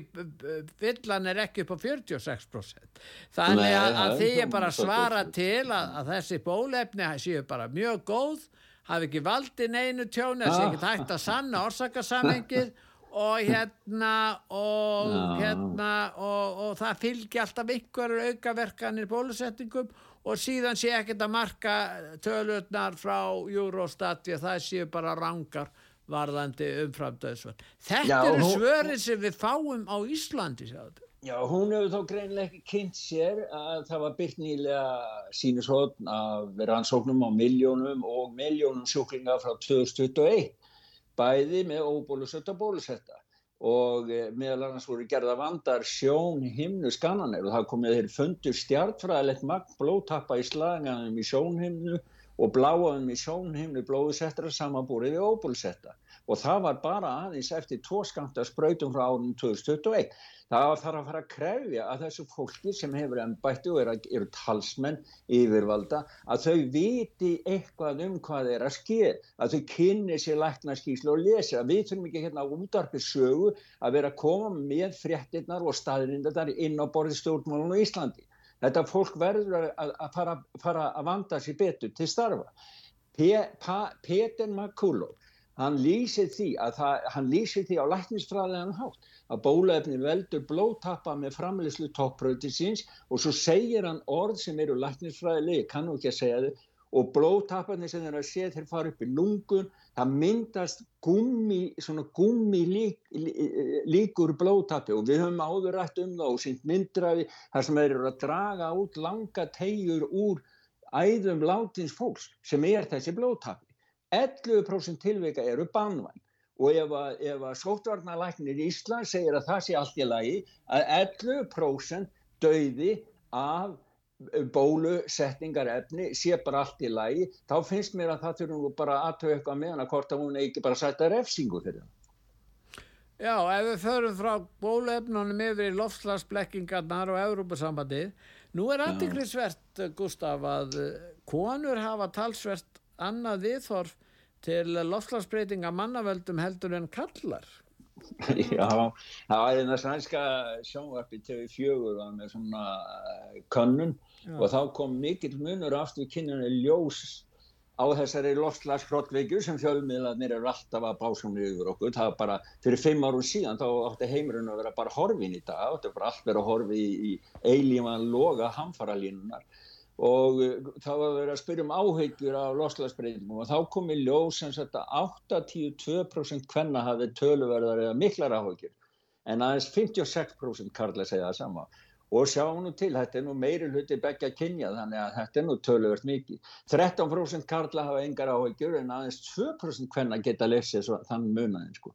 villan er ekki upp á 46 prósent þannig Nei, að, að því er bara svara til að, að þessi bólefni séu bara mjög góð hafi ekki valdið neinu tjóni það sé Ah. ekki hægt að sanna orsakasamengið og hérna og Já. hérna og, og það fylgi alltaf einhverjur aukaverkanir bólusetningum og síðan sé ekkert að marka tölurnar frá Eurostat því að það séu bara rangar varðandi umframdöðsvöld. Þetta Já, eru nú- svörin sem við fáum á Íslandi, sjáðu. Já, hún hefur þá greinlega ekki kynnt sér að það var byrt nýlega sínishotn af rannsóknum á miljónum og miljónum sjúklinga frá 2021 bæði með óbólusetta og bólusetta og eh, meðal annars voru gerða vandar sjón himnu skannanir og það komið þeir fundur stjartfræðilegt magn blóðtappa í slaganum í sjónhimnu og bláaðum í sjónhimnu blóðusettra samanbúrið við óbólusetta og það var bara aðeins eftir tvo skamta sprautum frá árunum 2021 það var þar að fara að krefja að þessu fólki sem hefur ennbætti og eru, eru talsmenn yfirvalda að þau viti eitthvað um hvað er að ske að þau kynni sér læknaskíslu og lesi. Að við þurfum ekki hérna útarpi sögu að vera að koma með fréttinnar og staðrindar inn á borðið stjórnmálun á Íslandi. Þetta fólk verður að, að fara, fara að vanda sér betur til starfa. Pe, pa, Peter McCullough hann lýsir því að það, hann lýsir því á læknisfræðilegan hátt að bólaefni veldur blóðtappa með framleyslu toppbrautisins og svo segir hann orð sem eru læknisfræðilegi, ég kann nú ekki að segja þau og blóðtapparnir sem þeir að sé þeir fara upp í lungun, það myndast gummi, svona gummi lík, lí- líkur blóðtappi og við höfum áður rætt um það og sínt myndræði þar sem þeir eru að draga út langa tegjur úr æðum látins fólks sem er þessi blóðtappi 11% tilvika eru banvæn og ef að, ef að sóttvarnalæknir í Ísland segir að það sé allt í lagi að 11% dauði af bólusetningar efni sé bara allt í lagi þá finnst mér að það þurfum bara aðtöðu eitthvað með hana hvort að hún ekki bara sætta refsingu fyrir það. Já, ef við förum frá bóluefnunum yfir í loftslagsblekkingarnar og Európa-sambandið, nú er aðtiklisvert, Gustaf, að eh, konur hafa talsvert annað viðhorf til loftslagsbreytinga mannavöldum heldur en kallar. Já, það var eina sænska sjónvarpi TV4 var með svona eh, könnun Já. og þá kom mikill munur aftur kynjunni ljós á þessari loftslagsfrottveikju sem fjölmiðlarnir eru alltaf að básum yfir okkur. Það er bara fyrir fimm árum síðan þá átti heimurinn að vera bara horfin í dag, átti bara allt vera horfi í, í eilíman loga hamfaralínunar og uh, þá var verið að spyrja um áhegjur af loftslagsbreytingum og þá kom í ljós sem sagt að 82% hvenna hafði töluverðar eða miklar áhegjur en aðeins 56% karla segja það sama og sjáum nú til, þetta er nú meiri hluti begja kynja þannig að þetta er nú töluvert mikið. 13% karla hafa engar áhegjur en aðeins 2% hvenna geta lesið þann munaðin sko.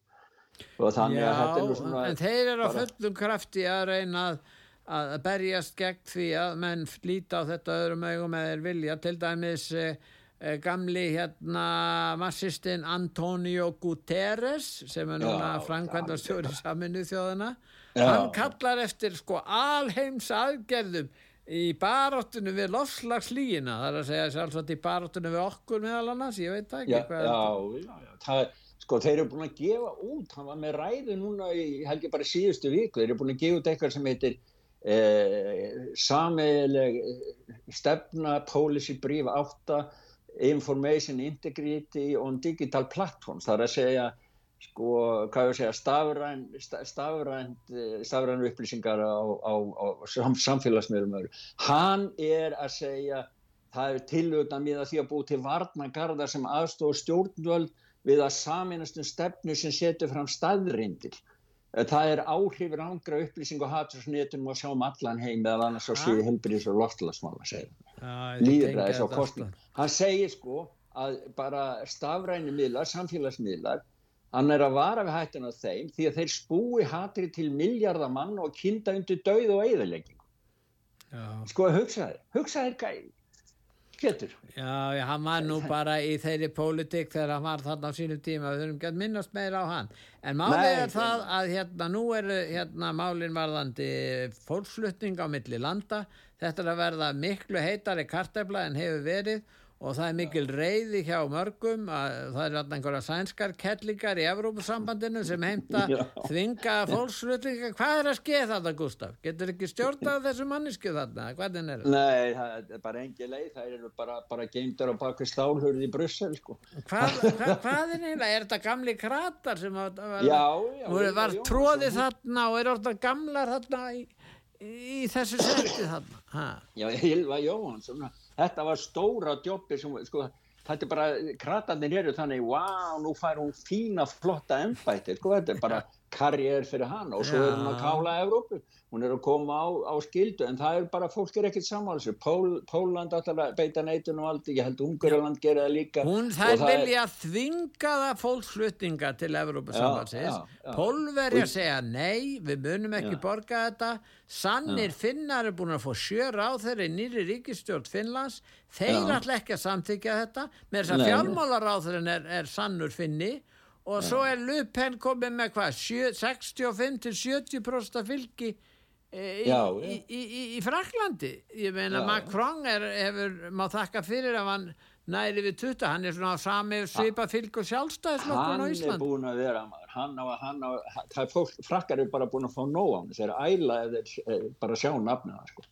Já, en þeir eru á fullum krafti að reyna að, að berjast gegn því að menn líta á þetta öðrum augum eða er vilja. Til dæmis eh, eh gamli hérna massistinn Antonio Guterres sem er núna framkvæmdastjóri saminu þjóðana Já. hann kallar eftir sko alheims aðgerðum í baróttunum við lofslagslíina það er að segja sjálfsagt í baróttunum við okkur meðal annars, ég veit ekki já, já, já, það er sko þeir eru búin að gefa út hann var með ræðu núna í helgi bara síðustu viku, þeir eru búin að gefa út eitthvað sem heitir eh, sameigleg stefna policy brief 8 information integrity on digital platforms, það er að segja sko, hvað ég að segja, stafræn, stafræn, stafræn upplýsingar á, á, á samfélagsmiðlum. Hann er að segja, það er tilögna með því að búið til varnagarðar sem aðstofa stjórnvöld við að saminast um stefnu sem setur fram staðrindil. Það er áhrifir ángra upplýsing og hatursnétunum að sjá um allan heim eða annars á síðu helbriðs og loftlagsmála, segir hann. Lýðræðis og kostnum. Hann segir sko að bara stafræni miðlar, samfélagsmiðlar, Hann er að vara við hættun á þeim því að þeir spúi hatri til miljardamann og kynnta undir dauð og eðaleggingu. Sko að hugsa þér, hugsa þér gæði, getur. Já, já, hann var nú bara í þeirri pólitík þegar hann var þarna á sínum tíma, við höfum gett minnast meira á hann. En málið er það að hérna nú er hérna málinn varðandi fólksflutning á milli landa, þetta er að verða miklu heitari kartefla en hefur verið og það er mikil reyði hjá mörgum að það er alltaf einhverja sænskar kellingar í Evrópusambandinu sem heimta þvinga fólksflutninga hvað er að skeið þetta Gustaf? Getur ekki stjórnað þessu mannisku þarna? Hvernig er það? Nei, það er bara engi leið það eru bara, bara geimdar á baki stálhörði í Brussel sko. Hvað, hvað, hvað er neila? Er þetta gamli kratar sem var, já, já, var, var tróðið þarna og er alltaf gamlar þarna í, í þessu seti þarna? Ha? Já, Hilva Jóhansson þetta var stóra djópi sem, sko, þetta er bara, kratarnir eru þannig, wow, nú fær hún fína flotta ennbæti, sko, þetta er bara karriér fyrir hann og svo er hún að kála Evrópu hún er að koma á, á skildu en það er bara, fólk er ekkert samáls Pól, Póland alltaf beita neitun og allt ég held Ungarland gera það líka. Hún þær vilja er... þvinga það fólksflutninga til Evrópa-samhalsins Pólverja segja nei við munum ekki já. borga þetta. Sannir já. finnar er búin að få sjör á þeirri nýri ríkistjórn Finnlands. Þeir alltaf ekki að samþykja þetta. Með þess að fjármálar á þeirrin er, er sannur finni. Og já. svo er Lupen komið með hvað? 65-70% fylgi í, já, já. í, í, í Fraklandi ég meina Macron er, hefur, má þakka fyrir að hann næri við tutta, hann er svona sami svipa fylg og sjálfstæðislokkun á Ísland hann er búin að vera hann á, hann á, það er fólk, frakkar er bara búin að fá nóg á hann þeir æla eða eh, bara sjá nafnina sko.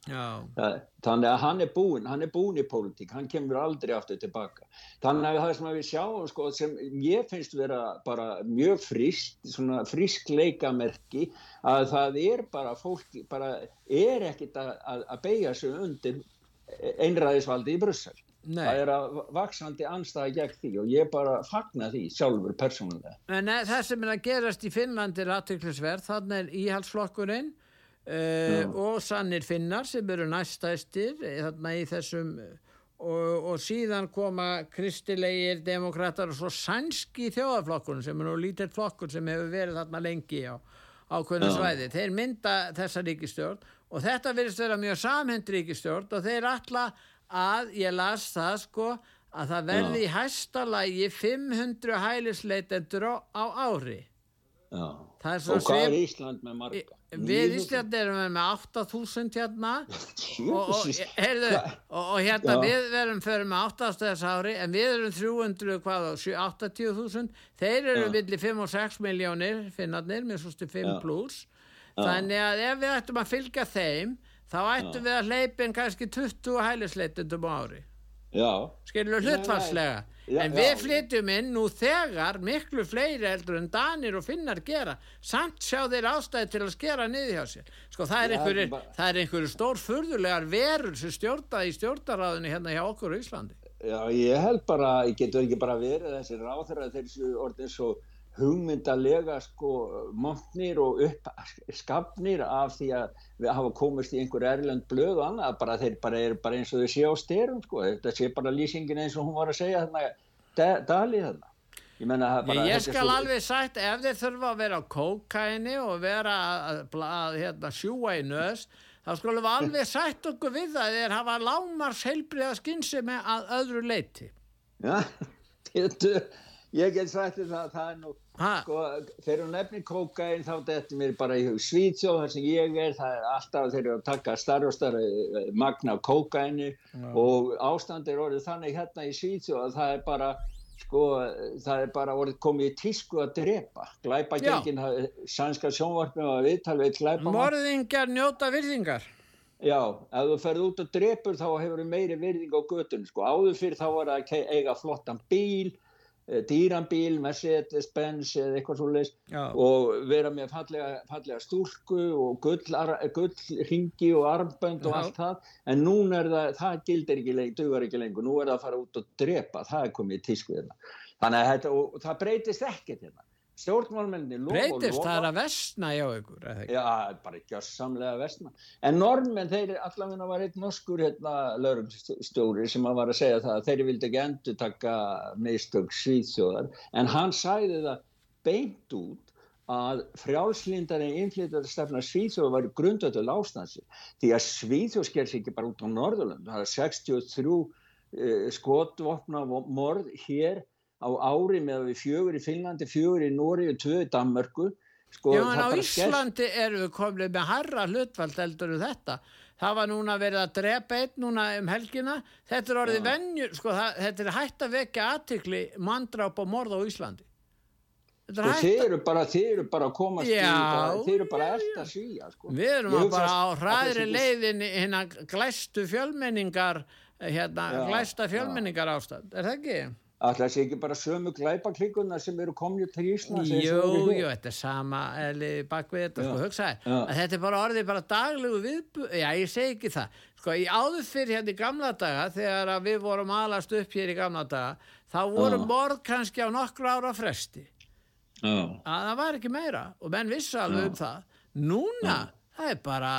þannig að hann er búin hann er búin í pólitík, hann kemur aldrei aftur tilbaka, þannig að það sem við sjáum sko, sem ég finnst vera bara mjög frísk svona frísk leikamerki að það er bara fólk bara er ekkit að, að, að beigja sig undir einræðisvaldi í Brussel Nei. það er að vaksandi anstæða gegn því og ég bara fagna því sjálfur persónulega. En eh, það sem er að gerast í Finnland er aðtöklusverð þannig er íhalsflokkurinn uh, og sannir finnar sem eru næstæstir eh, þarna í þessum og, og síðan koma kristilegir demokrater og svo sænski þjóðaflokkurinn sem er nú lítill flokkur sem hefur verið þarna lengi á ákveðinu svæði. Þeir mynda þessa ríkistjórn og þetta verðist vera mjög samhend ríkistjórn og þeir alltaf að ég las það sko að það verði í hæsta lagi 500 hælisleitendur á, á ári. Já. og hvað er Ísland með marga? Við Ísland erum með 8000 hérna. Og, og, heyrðu, og, og hérna Já. við verum fyrir með 8. ári en við erum 300 hvað á 80.000 þeir eru villi 5 og 6 miljónir finnarnir með svo stu 5 pluss þannig að ef við ættum að fylgja þeim þá ættum við að hleypin kannski 20 hælisleitundum ári. Skilur hlutfallslega? Já, en við flytjum inn nú þegar miklu fleiri eldur en Danir og Finnar gera. Samt sjá þeir ástæði til að skera niður hjá sér. Sko það er Já, einhverjir bara- stór furðulegar verur sem stjórna í stjórnaráðinu hérna hjá okkur á Íslandi. Já, ég held bara, ég getur ekki bara verið þessi ráþæra þeir séu orðin svo hugmyndalega sko montnir og upp skapnir af því að við hafa komist í einhver erlend blöð og annað, bara þeir bara er bara eins og þau sé á styrum sko, þetta sé bara lýsingin eins og hún var að segja þarna, da- Dali þarna. Ég bara... Ég, skal svo- alveg sagt ef þeir þurfa að vera á kókaini og vera að, að, að hérna, sjúa í nös þá skulum við alveg sagt okkur við það þeir hafa lámars heilbriða skynsemi að öðru leiti Já, þetta, ég get sagt þér það, það er nú, sko, þegar hún nefnir kókain þá þetta mér bara í hug. Svíþjóð þar sem ég er, það er alltaf þeir eru að taka starf og starf magna af kókaini Já. og ástand er orðið þannig hérna í Svíþjóð að það er bara, sko, það er bara orðið komið í tísku að drepa, glæpa gengin, sænska sjónvarpum að viðtal við glæpa Morðingjar njóta virðingar. Já, ef þú ferð út og drepur þá hefur þú meiri virðing á götun sko. áður fyrir þá var það að eiga flottan bíl eh, dýran bíl, Mercedes, Benz eða eitthvað svo leis Já. og vera með fallega, fallega stúlku og gull, ar- gull og armbönd og Já. allt það en núna er það, það gildir ekki lengur, dugar ekki lengur, nú er það að fara út og drepa, það er komið í tísku hérna. Þannig að þetta, og það breytist ekkert hérna. Stjórnmálmenni breytist það er að vestna hjá ykkur ekki? Já, bara gjörsamlega vestna. En normenn, þeir allavega var einn norskur hérna, laurumstjóri sem að var að segja það að þeir vildi ekki endur taka meistök svíþjóðar en hann sæði það beint út að frjálslindari innflytjar stefna Svíþjóð var grundötu lástansi því að Svíþjóð sker sig ekki bara út á Norðurlund það er 63 uh, skotvopna morð hér á ári með við fjögur í Finnlandi, fjögur í Nóri og tvö í Danmörku sko, Já, en það á Íslandi eru við komið með harra hlutvald eldur um þetta. Það var núna verið að drepa einn núna um helgina. Þetta er orðið venjur, sko, það, þetta er hægt að vekja aðtikli mandráp og morð á Íslandi. Sko, að... eru bara, þið eru bara að komast í Já, bara, þið eru bara að elta svíja sko. Við erum bara á að hraðri leiðin hérna glæstu fjölmenningar, hérna, Já, glæsta fjölmenningar ástand. Er það ekki? Ætla sé ekki bara sömu glæpaklíkunar sem eru komnið til Íslands Jú, jú, þetta er sama eli, bak við þetta, Já, sko, hugsaði að þetta er bara orðið bara daglegu viðbu já, ég segi ekki það, sko, í áður fyrir hérna í gamla daga, þegar við vorum alast upp hér í gamla daga þá voru morð kannski á nokkru ára fresti, Já. að það var ekki meira og menn vissu alveg Já. um það. Núna, það er bara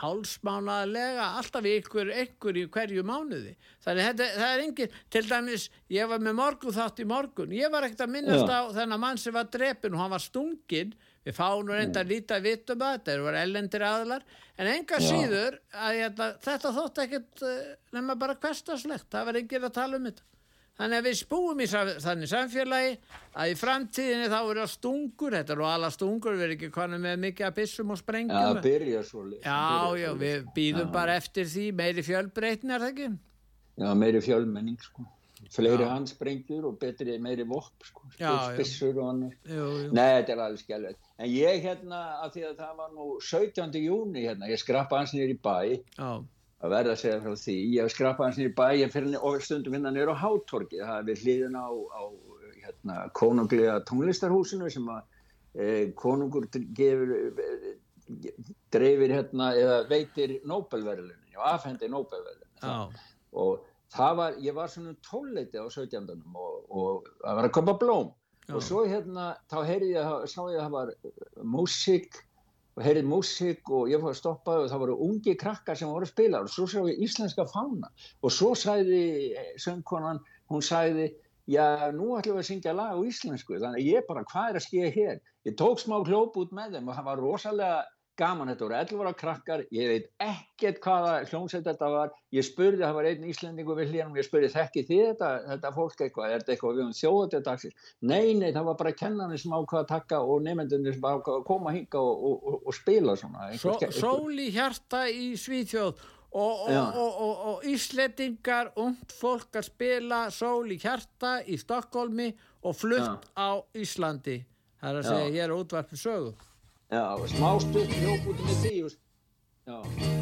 hálsmánaðlega alltaf ykkur, ykkur í hverju mánuði. Þannig þetta, það er engin til dæmis, ég var með morgun þátt í morgun. Ég var ekkert að minnast Já. á þennan mann sem var drepin og hann var stungin við fáum nú reynda að líta vitum að þetta eru verið ellendir aðlar en enga Já. síður að þetta, þetta þótt ekkert uh, nema bara hverstaslegt, það var enginn að tala um þetta Þannig að við spúum í þannig samfélagi að í framtíðinni þá það stungur, þetta eru alla stungur, við erum ekki konum með mikið að byssum og Já, sprengjum. það byrja svo leið. Já, já, við býðum bara eftir því meiri fjölbreytni, er það ekki? Já, meiri fjölmenning sko. Fleiri Já. handsprengjur og betri, meiri vopp sko. Já, já. Spissur og jú. Nei, þetta er alveg skellveit. En ég hérna, af því að það var nú 17. júni hérna, ég skrappa hans nýr í bæ, Já, að verða að segja frá því, ég skrappa hans nýr í bæ, ég fyrir og stundum hérna nýr á Hátorgi, það er við hliðin á, á hérna, konunglega tónlistarhúsinu sem að e, konungur gefur, e, dreifir hérna, eða veitir Nobelverðlunin, já, afhendi Nobelverðlunin. já, og það var, ég var svona um tólleiti á 17. og, og það var að köpa blóm Já. og svo hérna, þá heyrði ég, sá ég að það var músík og heyrði músík og ég fór að stoppa og það voru ungi krakkar sem voru að spila og svo sá ég íslenska fána. Og svo sagði söngkonan, hún sagði já, nú ætlum við að syngja lag á íslensku. Þannig að ég bara, hvað er að skilja hér? Ég tók smá klóp út með þeim og það var rosalega gaman, þetta voru 11 ára krakkar ég veit ekkert hvaða hljómsveit þetta var ég spurði, það var einn íslendingu við hlýjanum, ég spurði, þekki þið þetta, þetta fólk eitthvað, er þetta eitthvað við um þjóðatið dagsins nei, nei, það var bara kennarnir sem ákvað að taka og nefndunir sem ákvað að koma hinga og, og, og, og spila svona einhver, sól í hjarta í Svíþjóð og, og, Já. og, og, og Ísletingar, ungt fólk að spila sól í hjarta í Stokkólmi og flutt á Íslandi. Það er að Já. segja, ég er útvarpið sögu. Já, smá stutt hljóp út með því já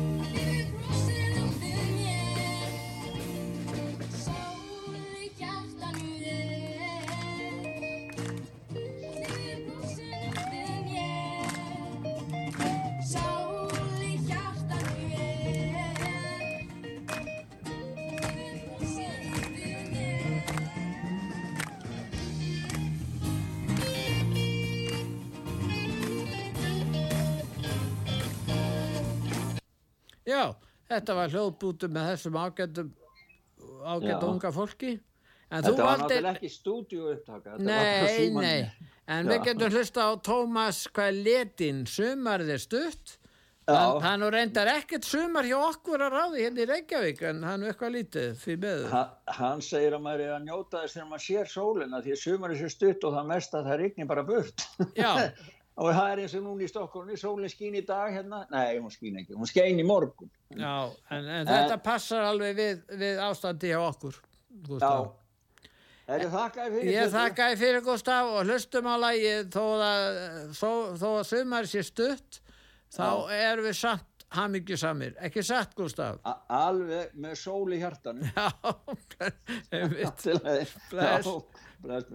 Já, þetta var hljóðbútu með þessum ágættum ágættu Já. unga fólki. En Þetta var valdir... náttúrulega ekki stúdíu upptaka. Nei, nei, en Já. við getum hlusta á Tómas hvað letin, sumarið er stutt hann, hann reyndar ekkert sumar hjá okkur að ráði hérna í Reykjavík en hann er eitthvað lítið því beður Ha, hann segir að maður er að njóta þess þegar maður sér sólina því að sumar er sér stutt og það mest að það rigni bara burt. Já. og það er eins og núna í Stokkólni, sólinn skín í dag hérna, nei hún skín ekki, hún skein í morgun. Já, en, en þetta passar alveg við, við ástandi hjá okkur Gústaf. Það er þakkaði fyrir. Ég þakkaði fyrir Gustaf og hlustum á lagi þó að, að sumar sé stutt þá erum við samt hamingjusamir, ekki satt Gustaf? A alveg með sól í hjartanu. Já, einmitt. Bless. Já, bless,